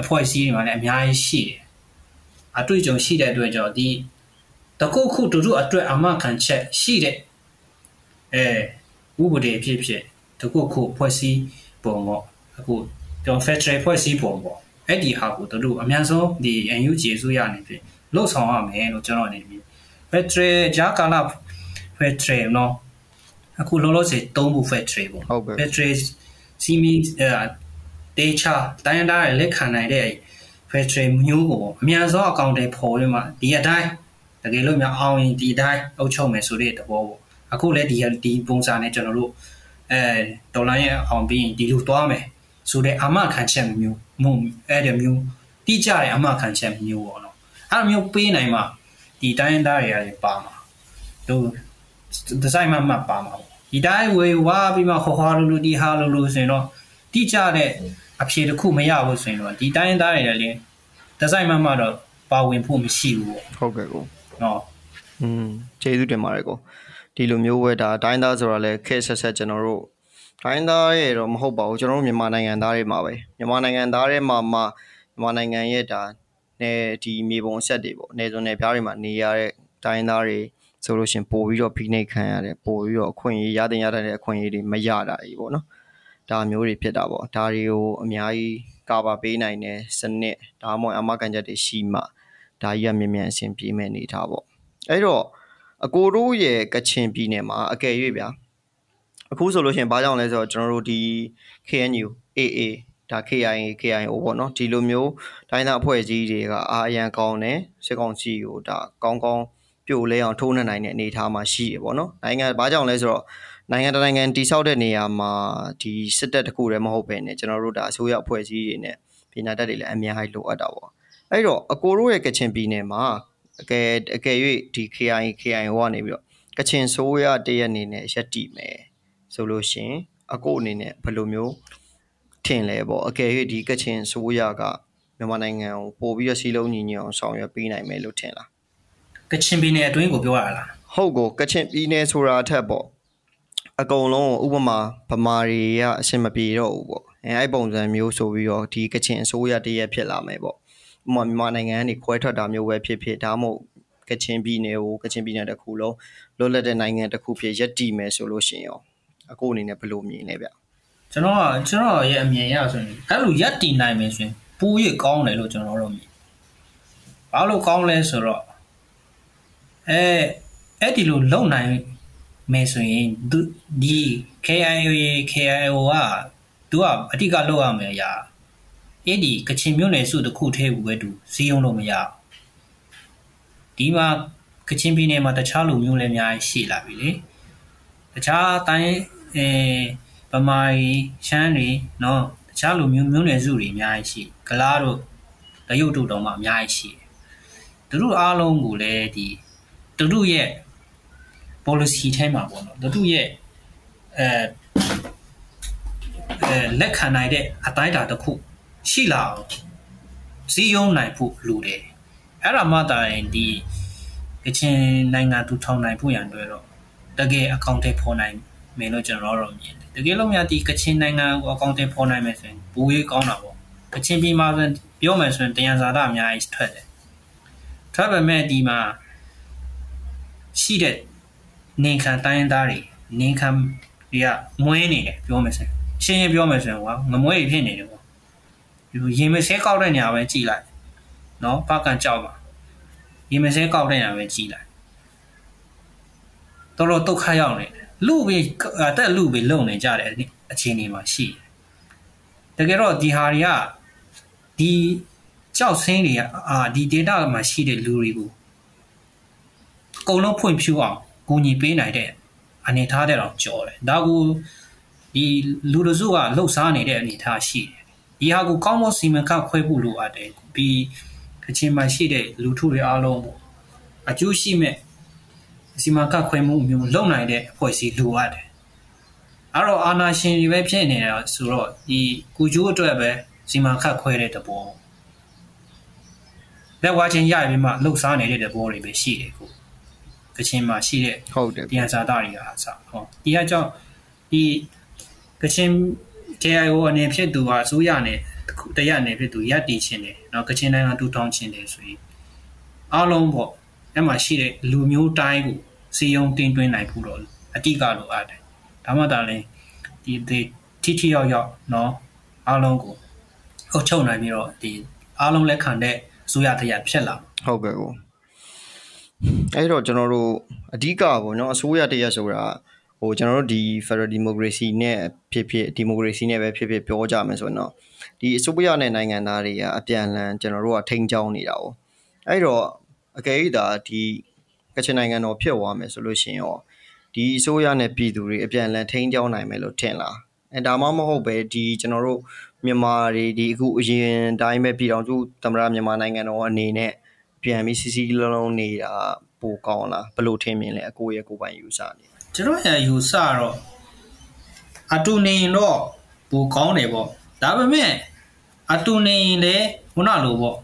အဖွဲ့အစည်းတွေမှာလည်းအများကြီးရှိတယ်။အတွေ့အကြုံရှိတဲ့အတွက်ကြောင့်ဒီတခုခုတူတူအတွက်အမခံချက်ရှိတဲ့အဲဥပဒေဖြစ်ဖြစ်တခုခုဖွဲ့စည်းပုံပေါ့အခုကျွန်တော် federal ဖွဲ့စည်းပုံပေါ့ အဲ့ဒီဟာကိုတို့တို့အများဆုံးဒီ NUG အစိုးရအနေဖြင့်လှုပ်ဆောင်ရမယ်လို့ကျွန်တော်အနေနဲ့ federal ဂျာကာလာ federal နော်အခုလောလောဆယ်သုံးဖို့ federal ပေါ့ဟုတ်ကဲ့ federal စီမီအဲတေချာတိုင်းဒါရလက်ခံနိုင်တဲ့ federal မျိုးကိုပေါ့အများဆုံးအကောင့်တွေပေါ်ရမှာဒီအတိုင်းတကယ်လို့များအောင်ရင်ဒီတိုင်းအုပ်ချုပ်မယ်ဆိုတဲ့သဘောပေါ့အခုလည်းဒီဒီပုံစံနဲ့ကျွန်တော်တို့အဲဒေါ်လာရဲ့အောင်ပြီးရင်ဒီလိုသွားမယ်ဆိုတဲ့အမခံချက်မျိုး မှုအဲ့ဒီမျိုးတိကျတဲ့အမခံချက်မျိုးပေါ့နော်အဲ့လိုမျိုးပေးနိုင်မှဒီတိုင်းသားတွေရတယ်ပါမှာတို့ဒီဇိုင်းမှမှပါမှာပေါ့ဒီတိုင်းဝေဝါပြီးမှခေါ်ခေါ်လူလူဒီဟာလူလူဆိုရင်တော့တိကျတဲ့အဖြေတစ်ခုမရဘူးဆိုရင်တော့ဒီတိုင်းသားတွေလည်းဒီဇိုင်းမှမှတော့ပါဝင်ဖို့မရှိဘူးပေါ့ဟုတ်ကဲ့ကိုနော်อืมကျေးဇူးတင်ပါတယ်ကိုဒီလိုမျိုးပဲဒါတိုင်းသားဆိုတာလဲခက်ဆက်ဆက်ကျွန်တော်တို့ တိုင်းသားရဲ့တော့မဟုတ်ပါဘူးကျွန်တော်တို့မြန်မာနိုင်ငံသားတွေမှာပဲမြန်မာနိုင်ငံသားတွေမှာမှမြန်မာနိုင်ငံရဲ့ဒါနေဒီမြေပုံအဆက်တွေပေါ့နေစုံနယ်ပြားတွေမှာနေရတဲ့တိုင်းသားတွေဆိုလို့ရှင်ပို့ပြီးတော့ဖိနှိပ်ခံရတယ်ပို့ပြီးတော့အခွင့်အရေးရတဲ့ရတဲ့အခွင့်အရေးတွေမရတာကြီးပေါ့နော်ဒါမျိုးတွေဖြစ်တာပေါ့ဒါတွေကိုအများကြီးကာဗာပေးနိုင်တဲ့စနစ်ဒါမှမဟုတ်အမကန်ချက်တွေရှိမှဒါကြီးကမြင်မြန်အဆင်ပြေမဲ့အနေထားပေါ့အဲ့တော့အကိုတို့ရဲ့ကချင်ပြည်နယ်မှာအကယ်၍ဗျာ အခုဆိုလို့ရှိရင်ဘာကြောင့်လဲဆိုတော့ကျွန်တော်တို့ဒီ KNU AA ဒါ KIA KIO ပေါ့နော်ဒီလိုမျိုးတိုင်းသားအဖွဲ့အစည်းတွေကအာအရန်ကောင်းတယ်စစ်ကောင်စီကိုဒါကောင်းကောင်းပြိုလဲအောင်ထိုးနှက်နိုင်တဲ့အနေအထားမှာရှိရပေါ့နော်နိုင်ငံဘာကြောင့်လဲဆိုတော့နိုင်ငံတကာနိုင်ငံတိဆောက်တဲ့နေရာမှာဒီစစ်တပ်တခုတည်းမဟုတ်ပဲねကျွန်တော်တို့ဒါအစိုးရအဖွဲ့အစည်းတွေနဲ့ပြည်နာတက်တွေလည်းအများကြီးလိုအပ်တာပေါ့အဲ့တော့အကိုတို့ရဲ့ကချင်ပြည်နယ်မှာအကယ်အကယ်၍ဒီ KI KIO ကနေပြီးတော့ကချင်ဆိုးရတရက်အနေနဲ့ရက်တီမယ် ဆိုလို့ရှင်အကိုအနေနဲ့ဘယ်လိုမျိုးထင်လဲပေါ့အကယ်၍ဒီကချင်ဆိုးရကမြန်မာနိုင်ငံကိုပို့ပြီးတော့စီလုံးညီညွတ်အောင်ဆောင်ရွက်ပေးနိုင်မယ်လို့ထင်လားကချင်ပြည်နယ်အတွင်းကိုပြောရလားဟုတ်ကိုကချင်ပြည်နယ်ဆိုတာအထက်ပေါ့အကုန်လုံးဥပမာဗမာတွေကအဆင်မပြေတော့ဘူးပေါ့အဲအဲ့ပုံစံမျိုးဆိုပြီးတော့ဒီကချင်အစိုးရတရက်ဖြစ်လာမယ်ပေါ့ဥပမာမြန်မာနိုင်ငံကနေခွဲထွက်တာမျိုးပဲဖြစ်ဖြစ်ဒါမှမဟုတ်ကချင်ပြည်နယ်ကိုကချင်ပြည်နယ်တစ်ခုလုံးလွတ်လပ်တဲ့နိုင်ငံတစ်ခုဖြစ်ရပ်တည်မယ်ဆိုလို့ရှိရင်ရော အခုအနေနဲ့ဘယ်လိုမြင်လဲဗျကျွန်တော်ကကျွန်တော်ရဲ့အမြင်အရဆိုရင်အဲ့လိုရက်တည်နိုင်မယ်ဆိုရင်ပူရကောင်းတယ်လို့ကျွန်တော်တို့မြင်ဘာလို့ကောင်းလဲဆိုတော့အဲအဲ့ဒီလိုလုံနိုင်မယ်ဆိုရင်သူဒီ KIO KIO ကသူကအတိကလောက်ရမယ်အရာအဲ့ဒီကချင်မြို့နယ်စုတစ်ခုထဲဘူးပဲသူစီးရုံလို့မရဒီမှာကချင်ပြည်နယ်မှာတခြားလူမျိုးလည်းအများကြီးရှိလာပြီလေတခြားတိုင်း အဲဗမာကြီးရှမ်းတွေနော်တခြားလူမျိုးမျိုးနယ်စုတွေအများကြီးရှိဂလားတို့တရုတ်တို့တော့မှအများကြီးရှိတယ်သူတို့အားလုံးကိုလည်းဒီသူတို့ရဲ့ policy ထဲမှာပေါ့နော်သူတို့ရဲ့အဲအဲလက်ခံနိုင်တဲ့အတိုင်းအတာတစ်ခုရှိလာအောင်စီးရုံးနိုင်ဖို့လိုတယ်အဲ့ဒါမှသာရင်ဒီကချင်နိုင်ငံထူထောင်နိုင်ဖို့ရန်အတွက်တော့တကယ်အကောင့်တွေဖော်နိုင် မယ်လို့ကျွန်တော်တို့မြင်တယ်တကယ်လို့များဒီကချင်နိုင်ငံကိုအကောင့်တွေဖော်နိုင်မယ်ဆိုရင်ဘူရေးကောင်းတာပေါ့ကချင်ပြည်မှာဆိုပြောမယ်ဆိုရင်တယံဇာတာအများကြီးထွက်တယ်ထွက်ပေမဲ့ဒီမှာရှိတဲ့နေခံတိုင်းသားတွေနေခံတွေကမွေးနေတယ်ပြောမယ်ဆိုရင်ချင်းရင်ပြောမယ်ဆိုရင်ကွာငမွေးဖြစ်နေတယ်ကွာဒီရင်မစဲကောက်တဲ့နေရာပဲကြည်လိုက်နော်ပကံကြောက်ပါရင်မစဲကောက်တဲ့နေရာပဲကြည်လိုက်တော်တော်ဒုက္ခရောက်နေတယ် လူပဲအတက်လူပဲလုံနေကြတဲ့အခြေအနေမှာရှိတယ်တကယ်တော့ဒီဟာတွေကဒီကြောက်ဆင်းတွေကအာဒီ data မှာရှိတဲ့လူတွေကိုအကုန်လုံးဖွင့်ဖြူအောင်ကိုညီပေးနိုင်တဲ့အနေထားတဲ့တော့ကြော်တယ်ဒါကိုဒီလူတစုကလှုပ်ရှားနေတဲ့အနေထားရှိတယ်ဒီဟာကိုကောင်းမွန်စီမံခန့်ခွဲဖို့လိုအပ်တယ်ပြီးကချင်မှာရှိတဲ့လူထုတွေအားလုံးပေါ့အကျိုးရှိမဲ့ စီမံခန့်ခွဲမှုမျိုးလုပ်နိုင်တဲ့အဖွဲ့အစည်းလိုအပ်တယ်အဲ့တော့အာနာရှင်တွေပဲဖြစ်နေတာဆိုတော့ဒီကုကျိုးအတွက်ပဲစီမံခန့်ခွဲတဲ့တဘောလက်ဝါချင်းရပြီးမှလှုပ်ရှားနေတဲ့တဘောတွေပဲရှိတယ်ကိုကချင်မှာရှိတဲ့ ဟုတ်တယ် ပြန်စာသားတွေကအားစဟောဒီကကြောင့်ဒီကချင် JIO အနေဖြစ်သူဟာဆိုရနဲ့တရအနေဖြစ်သူရပ်တည်ခြင်းတယ်เนาะကချင်နိုင်ငံတူထောင်ခြင်းတယ်ဆိုရင်အားလုံးပေါ့အဲ့မှာရှိတဲ့လူမျိုးတိုင်းကို စီယုံတင်သွင်းနိုင်ဖို့တော့အတိကလိုအပ်တယ်ဒါမှသာလဲဒီဒီထိထိရောက်ရောက်เนาะအားလုံးကိုအုပ်ချုပ်နိုင်ပြီးတော့ဒီအားလုံးလက်ခံတဲ့ဆိုရတရားဖြစ်လာ ဟုတ်ကဲ့ကိုအဲ့တော့ကျွန်တော်တို့အဓိကပေါ့နော်အစိုးရတရက်ဆိုတာဟိုကျွန်တော်တို့ဒီ Federal Democracy နဲ့ဖြစ်ဖြစ် Democracy နဲ့ပဲဖြစ်ဖြစ်ပြောကြမယ်ဆိုရင်တော့ဒီအစိုးရနဲ့နိုင်ငံသားတွေကအပြန်အလှန်ကျွန်တော်တို့ကထိန်းချောင်းနေတာ哦အဲ့တော့အကယ်၍ဒါဒီ ကချင်နိုင်ငံတော်ဖြစ်သွားမယ်ဆိုလို့ရှိရင်ရောဒီအစိုးရနဲ့ပြည်သူတွေအပြန်အလှန်ထိန်းချောင်းနိုင်မယ်လို့ထင်လားအဲဒါမှမဟုတ်ပဲဒီကျွန်တော်တို့မြန်မာတွေဒီအခုအရင်တိုင်းပဲပြည်တော်စုသမ္မတမြန်မာနိုင်ငံတော်အနေနဲ့ပြန်ပြီးစီစီလုံးလုံးနေတာပိုကောင်းလားဘယ်လိုထင်မြင်လဲအကိုရဲ့ကိုယ်ပိုင်ယူဆနေကျွန်တော်ရယူဆတော့အတူနေရင်တော့ပိုကောင်းတယ်ပေါ့ဒါပေမဲ့အတူနေရင်လည်းခုနလိုပေါ့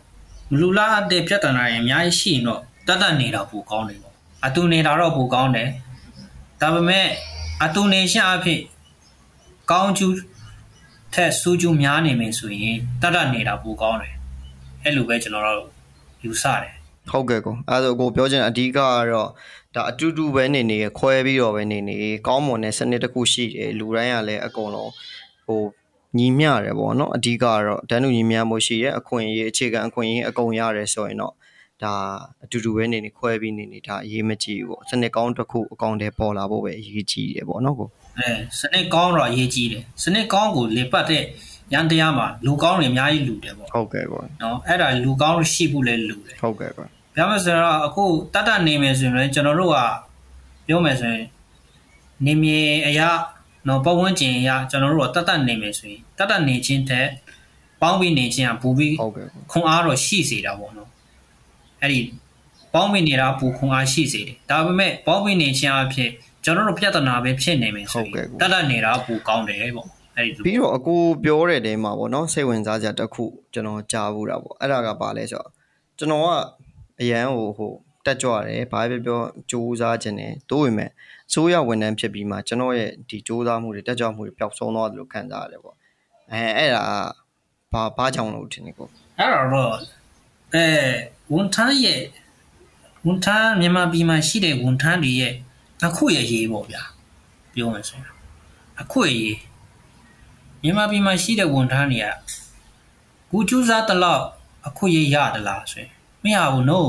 မလူလားတဲ့ပြဿနာတွေအများကြီးရှိရင်တော့တတ်တတ်နေတာပိုကောင်းတယ်ပေါ့ အတူနေတာတော့ပိုကောင်းတယ်ဒါပေမဲ့အတူနေရှင်းအဖြစ်ကောင်းကျူးထက်စူးကျူးများနေမယ်ဆိုရင်တတ်တတ်နေတာပိုကောင်းတယ်အဲ့လိုပဲကျွန်တော်တို့ယူဆတယ်ဟုတ်ကဲ့ကောအဲဒါဆိုကိုပြောချင်တာအဓိကကတော့ဒါအတူတူပဲနေနေရခွဲပြီးတော့ပဲနေနေကောင်းမွန်တဲ့စနစ်တစ်ခုရှိတယ်လူတိုင်းကလည်းအကုန်လုံးဟိုညီမျှတယ်ပေါ့နော်အဓိကကတော့တန်းတူညီမျှမှုရှိတယ်အခွင့်အရေးအခြေခံအခွင့်အရေးအကုန်ရတယ်ဆိုရင်တော့ ဒါအတူတူပဲနေနေခွဲပြီးနေနေဒါအရေးမကြီးဘူးပေါ့စနစ်ကောင်းတစ်ခုအကောင်တည်းပေါ်လာဖို့ပဲအရေးကြီးတယ်ပေါ့နော်ကိုအဲစနစ်ကောင်းတော့အရေးကြီးတယ်စနစ်ကောင်းကိုလေပတ်တဲ့ရန်တရားမှာလူကောင်းတွေအများကြီးလူတယ်ပေါ့ဟုတ်ကဲ့ကောနော်အဲ့ဒါလူကောင်းရှိဖို့လည်းလူတယ်ဟုတ်ကဲ့ကောပြောမယ်ဆိုတော့အခုတတ်တတ်နေမယ်ဆိုရင်လည်းကျွန်တော်တို့ကပြောမယ်ဆိုရင်နေမြေအရာနော်ပတ်ဝန်းကျင်အရာကျွန်တော်တို့ကတတ်တတ်နေမယ်ဆိုရင်တတ်တတ်နေခြင်းတဲ့ပေါင်းပြီးနေခြင်းကပူပြီးဟုတ်ကဲ့ကောခွန်အားတော့ရှိစေတာပေါ့နော် အဲ့ဒီပေါင်းပြီးနေတာပူခွန်အားရှိစေတယ်ဒါပေမဲ့ပေါင်းပြီးနေခြင်းအဖြစ်ကျွန်တော်တို့ပြဿနာပဲဖြစ်နေမယ်ဆိုရင်တတ်တတ်နေတာပူကောင်းတယ်ပေါ့အဲ့ဒီလိုပြီးတော့အကိုပြောတဲ့တဲမှာပေါ့နော်စိတ်ဝင်စားစရာတစ်ခုကျွန်တော်ကြားဘူးတာပေါ့အဲ့ဒါကဘာလဲဆိုတော့ကျွန်တော်ကအရန်ဟိုဟိုတက်ကြွတယ်ဘာပဲပြောစူးစမ်းခြင်းတယ်တိုးဝင်မဲ့အစိုးရဝန်ထမ်းဖြစ်ပြီးမှကျွန်တော်ရဲ့ဒီစူးစမ်းမှုတွေတက်ကြွမှုတွေပျောက်ဆုံးသွားတယ်လို့ခံစားရတယ်ပေါ့အဲအဲ့ဒါဘာဘာကြောင့်လို့ထင်နေကိုအဲ့တော့အဲ ဝန်ထမ်းရဲ့ဝန်ထမ်းမြန်မာပြည်မှာရှိတဲ့ဝန်ထမ်းတွေရဲ့အခုရဲ့ရေးပေါ့ဗျာပြောမယ်ဆိုရင်အခုရဲ့ရေးမြန်မာပြည်မှာရှိတဲ့ဝန်ထမ်းတွေကကိုကျူးစားတလောက်အခုရေးရတလားဆိုရင်မရဘူး no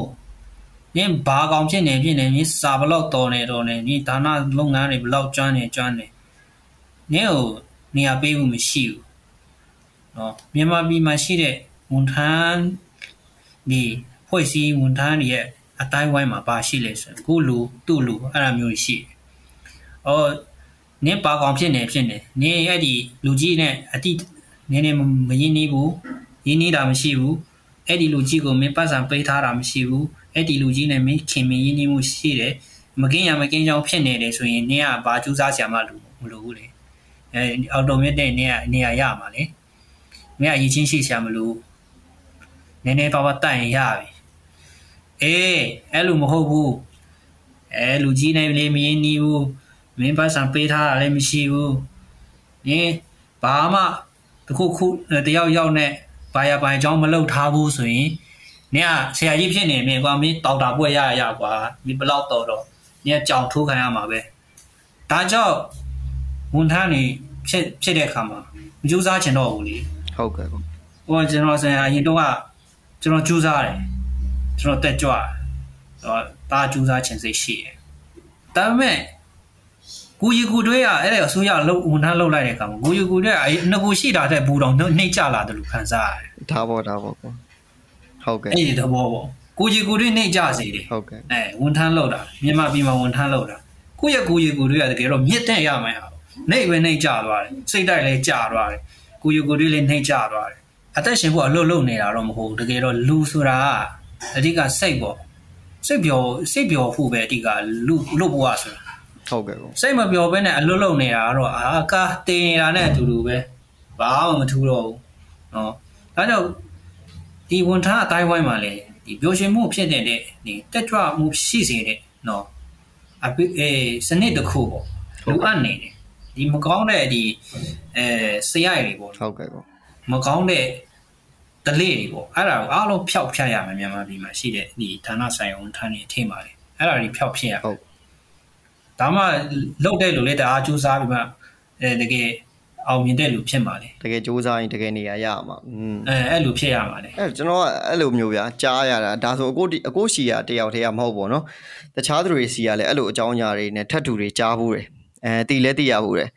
နင်ဘာကောင်ဖြစ်နေဖြစ်နေနင်စာဘလောက်တော်နေတော်နေနင်ဒါနလုပ်ငန်းတွေဘလောက်ကျွမ်းနေကျွမ်းနေနင်ကိုနေရာပေးဖို့မရှိဘူးနော်မြန်မာပြည်မှာရှိတဲ့ဝန်ထမ်းဒီ ဖွဲ့စည်းဝန်ထမ်းတွေရဲ့အတိုင်းဝိုင်းမှာပါရှိလဲဆိုရင်ကိုလူသူ့လူအဲ့လိုမျိုးရှိတယ်။အော်နင်းပါကောင်ဖြစ်နေဖြစ်နေနင်းအဲ့ဒီလူကြီးနဲ့အတိနင်းနေမရင်းနှီးဘူးရင်းနှီးတာမရှိဘူးအဲ့ဒီလူကြီးကိုမင်းပတ်စံပေးထားတာမရှိဘူးအဲ့ဒီလူကြီးနဲ့မင်းခင်မင်းရင်းနှီးမှုရှိတယ်မကင်းရမကင်းကြောင်ဖြစ်နေတယ်ဆိုရင်နင်းကဘာကြိုးစားဆရာမလူမလို့ဘူးလေအဲအော်တိုမက်တဲ့နင်းကနေရာရမှာလေမင်းကရည်ချင်းရှိဆရာမလို့နည်းနည်းပါးပါးတိုင်ရပြီ အေးအဲ့လိုမဟုတ်ဘူးအဲလူကြီးနဲ့လေမရင်းနှီးဘူးမင်းပတ်စံပေးထားတာလည်းမရှိဘူးနင်းဘာမှတခုခုတယောက်ယောက်နဲ့ဘာရပိုင်အကြောင်းမလုပ်ထားဘူးဆိုရင်နင်ကဆရာကြီးဖြစ်နေမြင်ကွာမင်းတောက်တာပွဲရရရကွာမင်းဘလောက်တော်တော့နင်ကကြောင်ထိုးခံရမှာပဲဒါကြောင့်ဝန်ထမ်းနေဖြစ်ဖြစ်တဲ့အခါမှာမကြိုးစားချင်တော့ဘူးလေဟုတ်ကဲ့ကောဟိုကျွန်တော်ဆရာအရင်တော့ကကျွန်တော်ကြိုးစားတယ် ကျွန်တော်တက်ကြွတယ်တော့ဒါကြိုးစားချင်စိတ်ရှိတယ်ဒါပေမဲ့ကိုရီကိုတွေးရအဲ့ဒါအစိုးရလုံဝန်ထမ်းလုံလိုက်တဲ့အခါမှာကိုရီကိုတွေးကအဲ့ငကိုရှိတာတဲ့ဘူတော်နှိမ့်ကြလာတယ်လို့ခံစားရတယ်ဒါပေါ့ဒါပေါ့ကောဟုတ်ကဲ့အဲ့ဒီသဘောပေါ့ကိုကြီးကိုတွေနှိမ့်ကြစေတယ်ဟုတ်ကဲ့အဲဝန်ထမ်းလောက်တာမြန်မာပြည်မှာဝန်ထမ်းလောက်တာကိုယ့်ရဲ့ကိုကြီးကိုတွေကတကယ်တော့မြင့်တဲ့ရမယ်ဟာနှိမ့်ပဲနှိမ့်ကြသွားတယ်စိတ်တိုက်လည်းကြသွားတယ်ကိုကြီးကိုတွေလည်းနှိမ့်ကြသွားတယ်အသက်ရှင်ဖို့အလုပ်လုပ်နေတာတော့မဟုတ်ဘူးတကယ်တော့လူဆိုတာက အဓိကစိတ်ပေါ့စိတ်ပျော်စိတ်ပျော်ဖို့ပဲအဓိကလူလူဘဝဆိုတာဟုတ်ကဲ့ကောစိတ်မပျော်ဘဲနဲ့အလွတ်လုံနေတာကတော့အာကာတင်နေတာနဲ့အတူတူပဲဘာမှမထူတော့ဘူးနော်ဒါကြောင့်ဒီဝန်ထအတိုင်းဝိုင်းမှာလေဒီပျော်ရွှင်မှုဖြစ်တဲ့ဒီတက်ကြွမှုရှိစေတဲ့နော်အပိအဲစနစ်တစ်ခုပေါ့လူအပ်နေတယ်ဒီမကောင်းတဲ့ဒီအဲဆရာတွေပေါ့ဟုတ်ကဲ့ကောမကောင်းတဲ့ တလေတွေပေါ့အဲ့ဒါကိုအားလုံးဖျောက်ဖျက်ရမယ်မြန်မာပြည်မှာရှိတဲ့ဒီဌာနဆိုင်ဝန်ထမ်းတွေအထင်ပါလေအဲ့ဒါတွေဖျောက်ဖျက်ရဟုတ်ဒါမှလုတ်တဲ့လူလည်းတအားစူးစမ်းပြီးမှအဲတကယ်အောင်မြင်တဲ့လူဖြစ်မှာလေတကယ်စူးစမ်းရင်တကယ်နေရာရမှာอืมအဲအဲ့လိုဖြစ်ရမှာလေအဲကျွန်တော်ကအဲ့လိုမျိုးဗျာကြားရတာဒါဆိုအကိုအကိုရှီရတယောက်တည်းကမဟုတ်ပေါ့နော်တခြားသူတွေစီရလည်းအဲ့လိုအကြောင်းအရာတွေနဲ့ထပ်တူတွေကြားဘူးတယ်အဲတီလဲတီရဘူးတယ်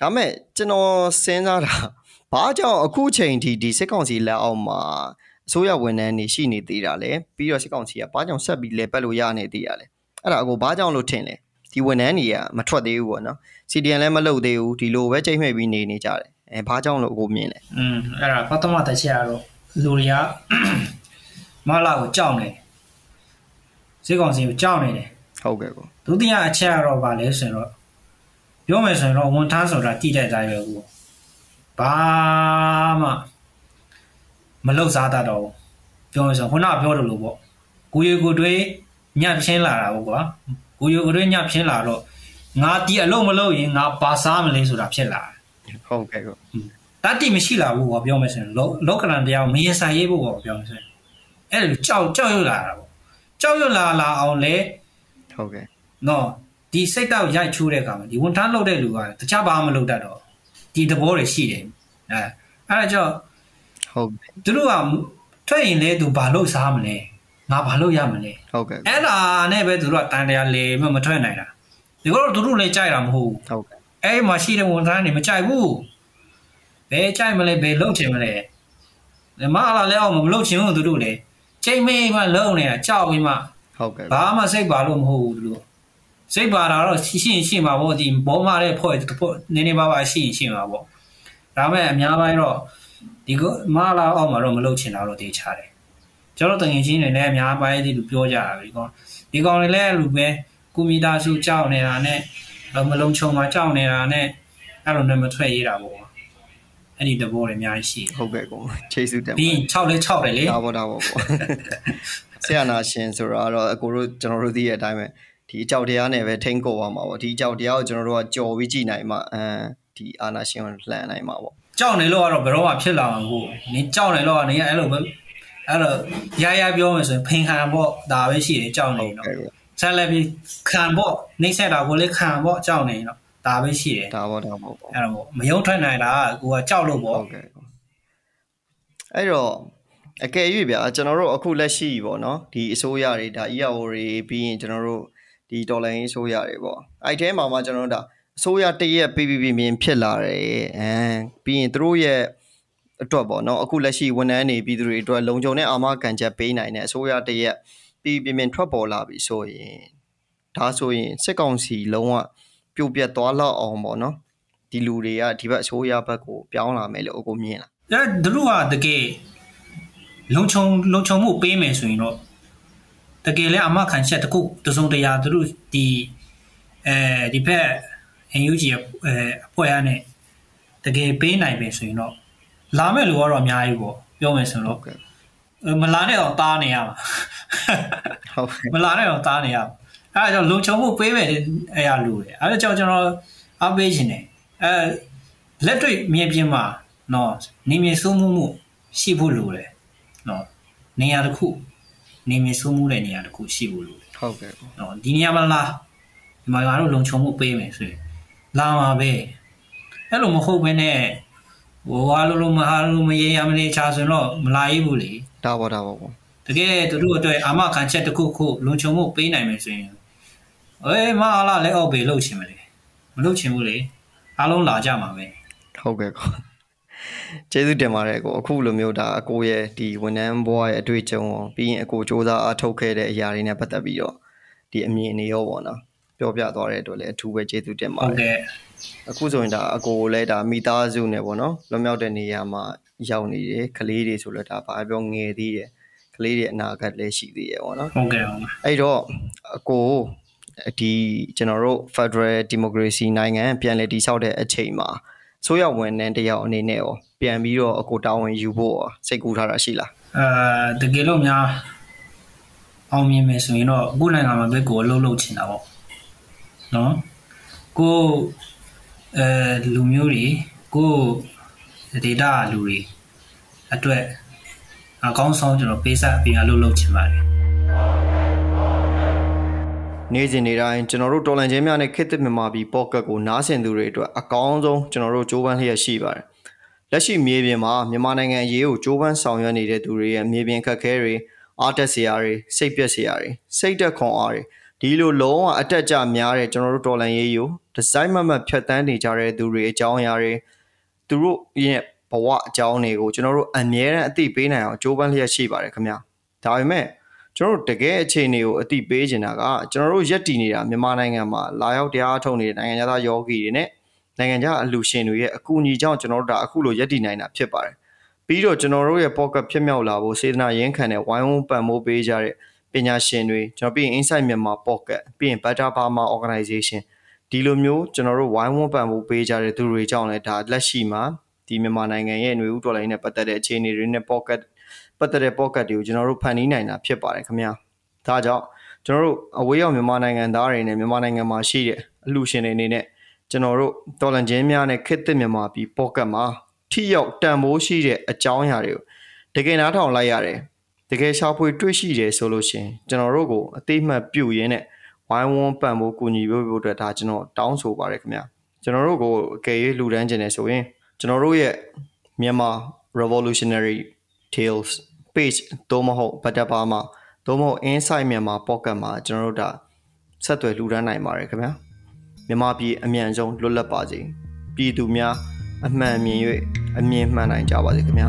ဒါမဲ့ကျွန်တော်စဉ်းစားတာ ဘာကြောင့်အခုချိန်ထိဒီစစ်ကောင်စီလက်အောက်မှာအစိုးရဝန်ထမ်းတွေရှိနေသေးတာလဲပြီးတော့စစ်ကောင်စီကဘာကြောင့်ဆက်ပြီးလဲပတ်လို့ရနေသေးတာလဲအဲ့ဒါအကိုဘာကြောင့်လို့ထင်လဲဒီဝန်ထမ်းတွေကမထွက်သေးဘူးပေါ့နော် CDN လည်းမလုပ်သေးဘူးဒီလိုပဲချိန်မှိတ်ပြီးနေနေကြတယ်အဲဘာကြောင့်လို့အကိုမြင်လဲอืมအဲ့ဒါပထမတစ်ချက်ကတော့လူတွေကမလာကိုကြောက်နေတယ်စေကောင်စီကိုကြောက်နေတယ်ဟုတ်ကဲ့ကောဒုတိယအချက်ကတော့ဗာလဲဆိုတော့ပြောမယ်ဆိုရင်တော့ဝန်ထမ်းဆိုတာတိတဲ့အတိုင်းပဲကူ ဘာမှမလောက်စားတတ်တော့ဘူးပြောမယ်ဆိုရင်ခုနကပြောတယ်လို့ပေါ့ကိုရီကိုတွေးညချင်းလာတာပေါ့ကွာကိုယူကရွေးညချင်းလာတော့ငါတီအလုံးမလုံးရင်ငါဘာစားမလဲဆိုတာဖြစ်လာတယ်ဟုတ်ကဲ့ကိုတတိမရှိလာဘူးကွာပြောမယ်ဆိုရင်လောလောကရန်တရားကိုမရေဆိုင်ရေးဖို့ကွာပြောမယ်ဆိုရင်အဲ့လိုကြောက်ကြောက်ရွံ့လာတာပေါ့ကြောက်ရွံ့လာလာအောင်လေဟုတ်ကဲ့နော်ဒီစိတ်တောက်ရိုက်ချိုးတဲ့အခါမှာဒီဝန်ထမ်းလုပ်တဲ့လူကတခြားဘာမှမလုပ်တတ်တော့ ဒီသဘောတွေရှိတယ်အဲအဲ့ဒါကြောင့်ဟုတ်ကဲ့သူတို့ကထွက်ရင်လေသူဘာလို့စားမလဲငါဘာလို့ရမလဲဟုတ်ကဲ့အဲ့ဒါနဲ့ပဲသူတို့ကတန်တရားလေမမထွက်နိုင်တာဒီကတော့သူတို့လည်းကြိုက်တာမဟုတ်ဘူးဟုတ်ကဲ့အဲ့မှာရှိတဲ့ဝန်ထမ်းတွေမကြိုက်ဘူးဘယ်ကြိုက်မလဲဘယ်လုပ်ချင်မလဲဒီမလာလဲအောင်မလုပ်ချင်ဘူးသူတို့လေချိန်မေးမှလုံးနေတာကြောက်ပြီးမှဟုတ်ကဲ့ဘာမှစိတ်ပါလို့မဟုတ်ဘူးသူတို့ စိတ်ပါတာတော့ရှိရှိရှိမှာပေါ့ဒီဘောမတဲ့ဖွဲ့ဖွဲ့နည်းနည်းပါးပါးရှိရှိမှာပေါ့ဒါမဲ့အများပိုင်းတော့ဒီကမလာအောင်မှာတော့မလုပ်ချင်တာတော့တေချာတယ်ကျွန်တော်တငယ်ချင်းတွေလည်းအများပိုင်းဒီလိုပြောကြတာဒီကောင်ဒီကောင်တွေလည်းအဲ့လိုပဲကုမီတာစုကြောက်နေတာနဲ့မလုံးချုံမှာကြောက်နေတာနဲ့အဲ့လိုနဲ့မထွက်ရတာပေါ့အဲ့ဒီတဘောတွေအများကြီးရှိတယ်ဟုတ်ကဲ့ကိုချေးစုတင်ပါပြီးရင်6လဲ6တယ်လေဒါပေါ့ဒါပေါ့ပေါ့ဆရာနာရှင်ဆိုတာကတော့အကိုတို့ကျွန်တော်တို့သိတဲ့အတိုင်းပဲ ဒီအကြောက်တရားနဲ့ပဲထိန်းကိုပါမှာပေါ့ဒီအကြောက်တရားကိုကျွန်တော်တို့ကကြော်ပြီးကြည့်နိုင်မှအမ်ဒီအာနာရှင်ကိုလှန်နိုင်မှာပေါ့ကြောက်နေလို့ကတော့ဘယ်တော့မှဖြစ်လာမှာမဟုတ်ဘူး။နင်ကြောက်နေလို့ကနေအဲ့လိုပဲအဲ့တော့ရရပြောမယ်ဆိုရင်ဖင်ခံပေါ့ဒါပဲရှိတယ်ကြောက်နေဟုတ်တော့ကဲ့ကိုဆက်လက်ပြီးခံပေါ့နှိမ့်ဆက်တာကိုလည်းခံပေါ့ကြောက်နေတော့ဒါပဲရှိတယ်ဒါပေါ့ဒါပေါ့ပေါ့အဲ့တော့မယုံထွက်နိုင်တာကကိုကကြောက်လို့ပေါ့ဟုတ်ကဲ့ကိုအဲ့တော့အကယ်၍ဗျာကျွန်တော်တို့အခုလက်ရှိပေါ့နော်ဒီအစိုးရတွေဒါ EAO တွေပြီးရင်ကျွန်တော်တို့ ဒီဒေါ်လာရင်းအစိုးရတွေပေါ့အဲ့ထဲမှာမှကျွန်တော်တို့ဒါအစိုးရတရက် PPP မြင်ဖြစ်လာတယ်အမ်ပြီးရင်သူတို့ရဲ့အတွက်ပေါ့နော်အခုလက်ရှိဝန်ထမ်းတွေပြည်သူတွေအတွက်လုံခြုံတဲ့အာမခံချက်ပေးနိုင်တဲ့အစိုးရတရက် PPP မြင်ထွက်ပေါ်လာပြီဆိုရင်ဒါဆိုရင်စစ်ကောင်စီလုံးဝပြုတ်ပြတ်သွားလောက်အောင်ပေါ့နော်ဒီလူတွေကဒီဘက်အစိုးရဘက်ကိုပြောင်းလာမယ်လို့အကိုမြင်လားအဲ့သူတို့ကတကယ်လုံခြုံလုံခြုံမှုပေးမယ်ဆိုရင်တော့ တကယ်လဲအမခံချက်တစ်ခုတစုံတရာသူတို့ဒီအဲဒီဖက် NUG ရဲ့အဲအဖွဲ့အားနဲ့တကယ်ပေးနိုင်ပြီဆိုရင်တော့လာမဲ့လူကတော့အများကြီးပေါ့ပြောမယ်ဆိုဟုတော့တ်ကဲ့မလာနဲ့တော့တားနေရမှာဟုတ်ကဲ့မလာနဲ့တော့တားနေရမှာအဲဒါကြောင့်လုံခြုံမှုပေးမယ်အဲ့ရလူတယ်အဲဒါကြောင့်ကျွန်တော်အပေးခြင်းတယ်အဲလက်တွေ့မြေပြင်မှာနော်နေမြေစိုးမှုမှုရှိဖို့လိုတယ်နော်နေရာတစ်ခု နေမြေစိုးမှုတဲ့နေရာတစ်ခုရှိဖို့လိုတယ်ဟုတ်ကဲ့နော်ဒီနေရာမှာလာဒီမှာကတော့လုံခြုံမှုပေးမယ်ဆိုရင်လာမှာပဲအဲ့လိုမဟုတ်ဘဲနဲ့ဟိုဟာလိုလိုမဟာလိုမရေရမနေချာဆိုရင်တော့မလာရေးဘူးလေဒါပေါ့ဒါပေါ့ပေါ့တကယ်သူတို့အတွက်အာမခံချက်တစ်ခုခုလုံခြုံမှုပေးနိုင်မယ်ဆိုရင်အေးမအားလားလက်အောက်ပဲလှုပ်ချင်မလဲမလှုပ်ချင်ဘူးလေအားလုံးလာကြမှာပဲဟုတ်ကဲ့ကော ကျေးဇူးတင်ပါတယ်ကိုအခုလိုမျိုးဒါအကိုရဲ့ဒီဝန်ထမ်းဘဝရဲ့အတွေ့အကြုံရောပြီးရင်အကိုစ조사အားထုတ်ခဲ့တဲ့အရာတွေနဲ့ပတ်သက်ပြီးတော့ဒီအမြင်တွေရောပေါ့နော်ပြောပြသွားတဲ့အတွက်လည်းအထူးပဲကျေးဇူးတင်ပါဟုတ်တယ်ကဲ့အခုဆိုရင်ဒါအကိုလည်းဒါမိသားစုနဲ့ပေါ့နော်လွန်မြောက်တဲ့နေရာမှာရောက်နေတယ်ကလေးတွေဆိုလည်းဒါဘာပြောငယ်သေးတယ်ကလေးတွေအနာဂတ်လည်းရှိသေးတယ်ပေါ့နော်ဟုတ်ကဲ့ဟုတ်ကဲ့အဲ့တော့အကိုဒီကျွန်တော်တို့ Federal Democracy နိုင်ငံပြန်လည်တည်ဆောက်တဲ့အချိန်မှာ ဆိုရဝန်ထမ်းတယောက်အနေနဲ့ရောပြန်ပြီးတော့အကိုတာဝန်ယူဖို့ရောစိတ်ကူးထားတာရှိလားအဲတကယ်လို့များအောင်မြင်မယ်ဆိုရင်တော့အခုနိုင်ငံမှာပဲကိုယ်အလုပ်လုပ်ချင်တာပေါ့နော်ကိုအဲလူမျိုးတွေကိုဒေတာလူတွေအတွက်အကောင်းဆုံးကျွန်တော်ပေးဆက်ပြီးအလုပ်လုပ်ချင်ပါတယ် နေ့စဉ်နေ့တိုင်းကျွန်တော်တို့တော်လန်ချင်းများနဲ့ခေတ်သစ်မြန်မာပြည်ပေါ့ကတ်ကိုနားဆင်သူတွေအတွက်အကောင်းဆုံးကျွန်တော်တို့ကြိုးပမ်းလျက်ရှိပါတယ်လက်ရှိမြေပြင်မှာမြန်မာနိုင်ငံအရေးကိုကြိုးပမ်းဆောင်ရွက်နေတဲ့သူတွေရဲ့မြေပြင်ခက်ခဲတွေအားတက်စရာတွေစိတ်ပြက်စရာတွေစိတ်တက်ခွန်အားတွေဒီလိုလုံးဝအတက်ကြများတဲ့ကျွန်တော်တို့တော်လန်ရေးကိုဒီဇိုင်းမမတ်ဖြတ်တန်းနေကြတဲ့သူတွေအကြောင်းအရာတွေသူတို့ရဲ့ဘဝအကြောင်းတွေကိုကျွန်တော်တို့အမြဲတမ်းအသိပေးနိုင်အောင်ကြိုးပမ်းလျက်ရှိပါတယ်ခင်ဗျာဒါပေမဲ့ ကျွန်တော်တို့တကယ်အခြေအနေကိုအတိပေးနေတာကကျွန်တော်တို့ရက်တည်နေတာမြန်မာနိုင်ငံမှာလာရောက်တရားထုတ်နေတဲ့နိုင်ငံသားယောဂီတွေနဲ့နိုင်ငံခြားအလူရှင်တွေရဲ့အကူအညီကြောင့်ကျွန်တော်တို့ဒါအခုလိုရက်တည်နိုင်တာဖြစ်ပါတယ်။ပြီးတော့ကျွန်တော်တို့ရဲ့ pocket ဖြစ်မြောက်လာဖို့စေတနာရင်းခံတဲ့ဝိုင်းဝန်းပံ့ပိုးပေးကြတဲ့ပညာရှင်တွေကျွန်တော်ပြီးရင် Insight မြန်မာ pocket ပြီးရင် Better Burma Organization ဒီလိုမျိုးကျွန်တော်တို့ဝိုင်းဝန်းပံ့ပိုးပေးကြတဲ့သူတွေကြောင့်လည်းဒါလက်ရှိမှာဒီမြန်မာနိုင်ငံရဲ့ຫນွေဥတော်လိုင်းနဲ့ပတ်သက်တဲ့အခြေအနေတွေနဲ့ pocket ပတ်သက်တဲ့ pocket တွေကိုကျွန်တော်တို့ဖန်တီးနိုင်တာဖြစ်ပါတယ်ခင်ဗျာဒါကြောင့်ကျွန်တော်တို့အဝေးရောက်မြန်မာနိုင်ငံသားတွေနဲ့မြန်မာနိုင်ငံမှာရှိတဲ့အလှူရှင်တွေအနေနဲ့ကျွန်တော်တို့တော်လန်ချင်းများနဲ့ခစ်သစ်မြန်မာပြည်ပေါ့ကတ်မှာထိရောက်တန်ဖိုးရှိတဲ့အကြောင်းအရာတွေကိုတကယ်နားထောင်လိုက်ရတယ်တကယ်ရှာဖွေတွေ့ရှိတယ်ဆိုလို့ရှိရင်ကျွန်တော်တို့ကိုအသေးမှတ်ပြုရင်းနဲ့ဝိုင်းဝန်းပံ့ဖို့ကူညီဖို့အတွက်ဒါကျွန်တော်တောင်းဆိုပါရခင်ဗျာကျွန်တော်တို့ကိုအကယ်၍လှူဒန်းခြင်းနဲ့ဆိုရင်ကျွန်တော်တို့ရဲ့မြန်မာ revolutionary tales page သို့မဟုတ် butterbar မှာသို့မဟုတ် inside မြန်မာ pocket မှာကျွန်တော်တို့ဒါဆက်သွယ်လှူဒန်းနိုင်ပါတယ်ခင်ဗျာမြန်မာပြည်အမြန်ဆုံးလွတ်လပ်ပါစေပြည်သူများအမှန်မြင်၍အမြင်မှန်နိုင်ကြပါစေခင်ဗျာ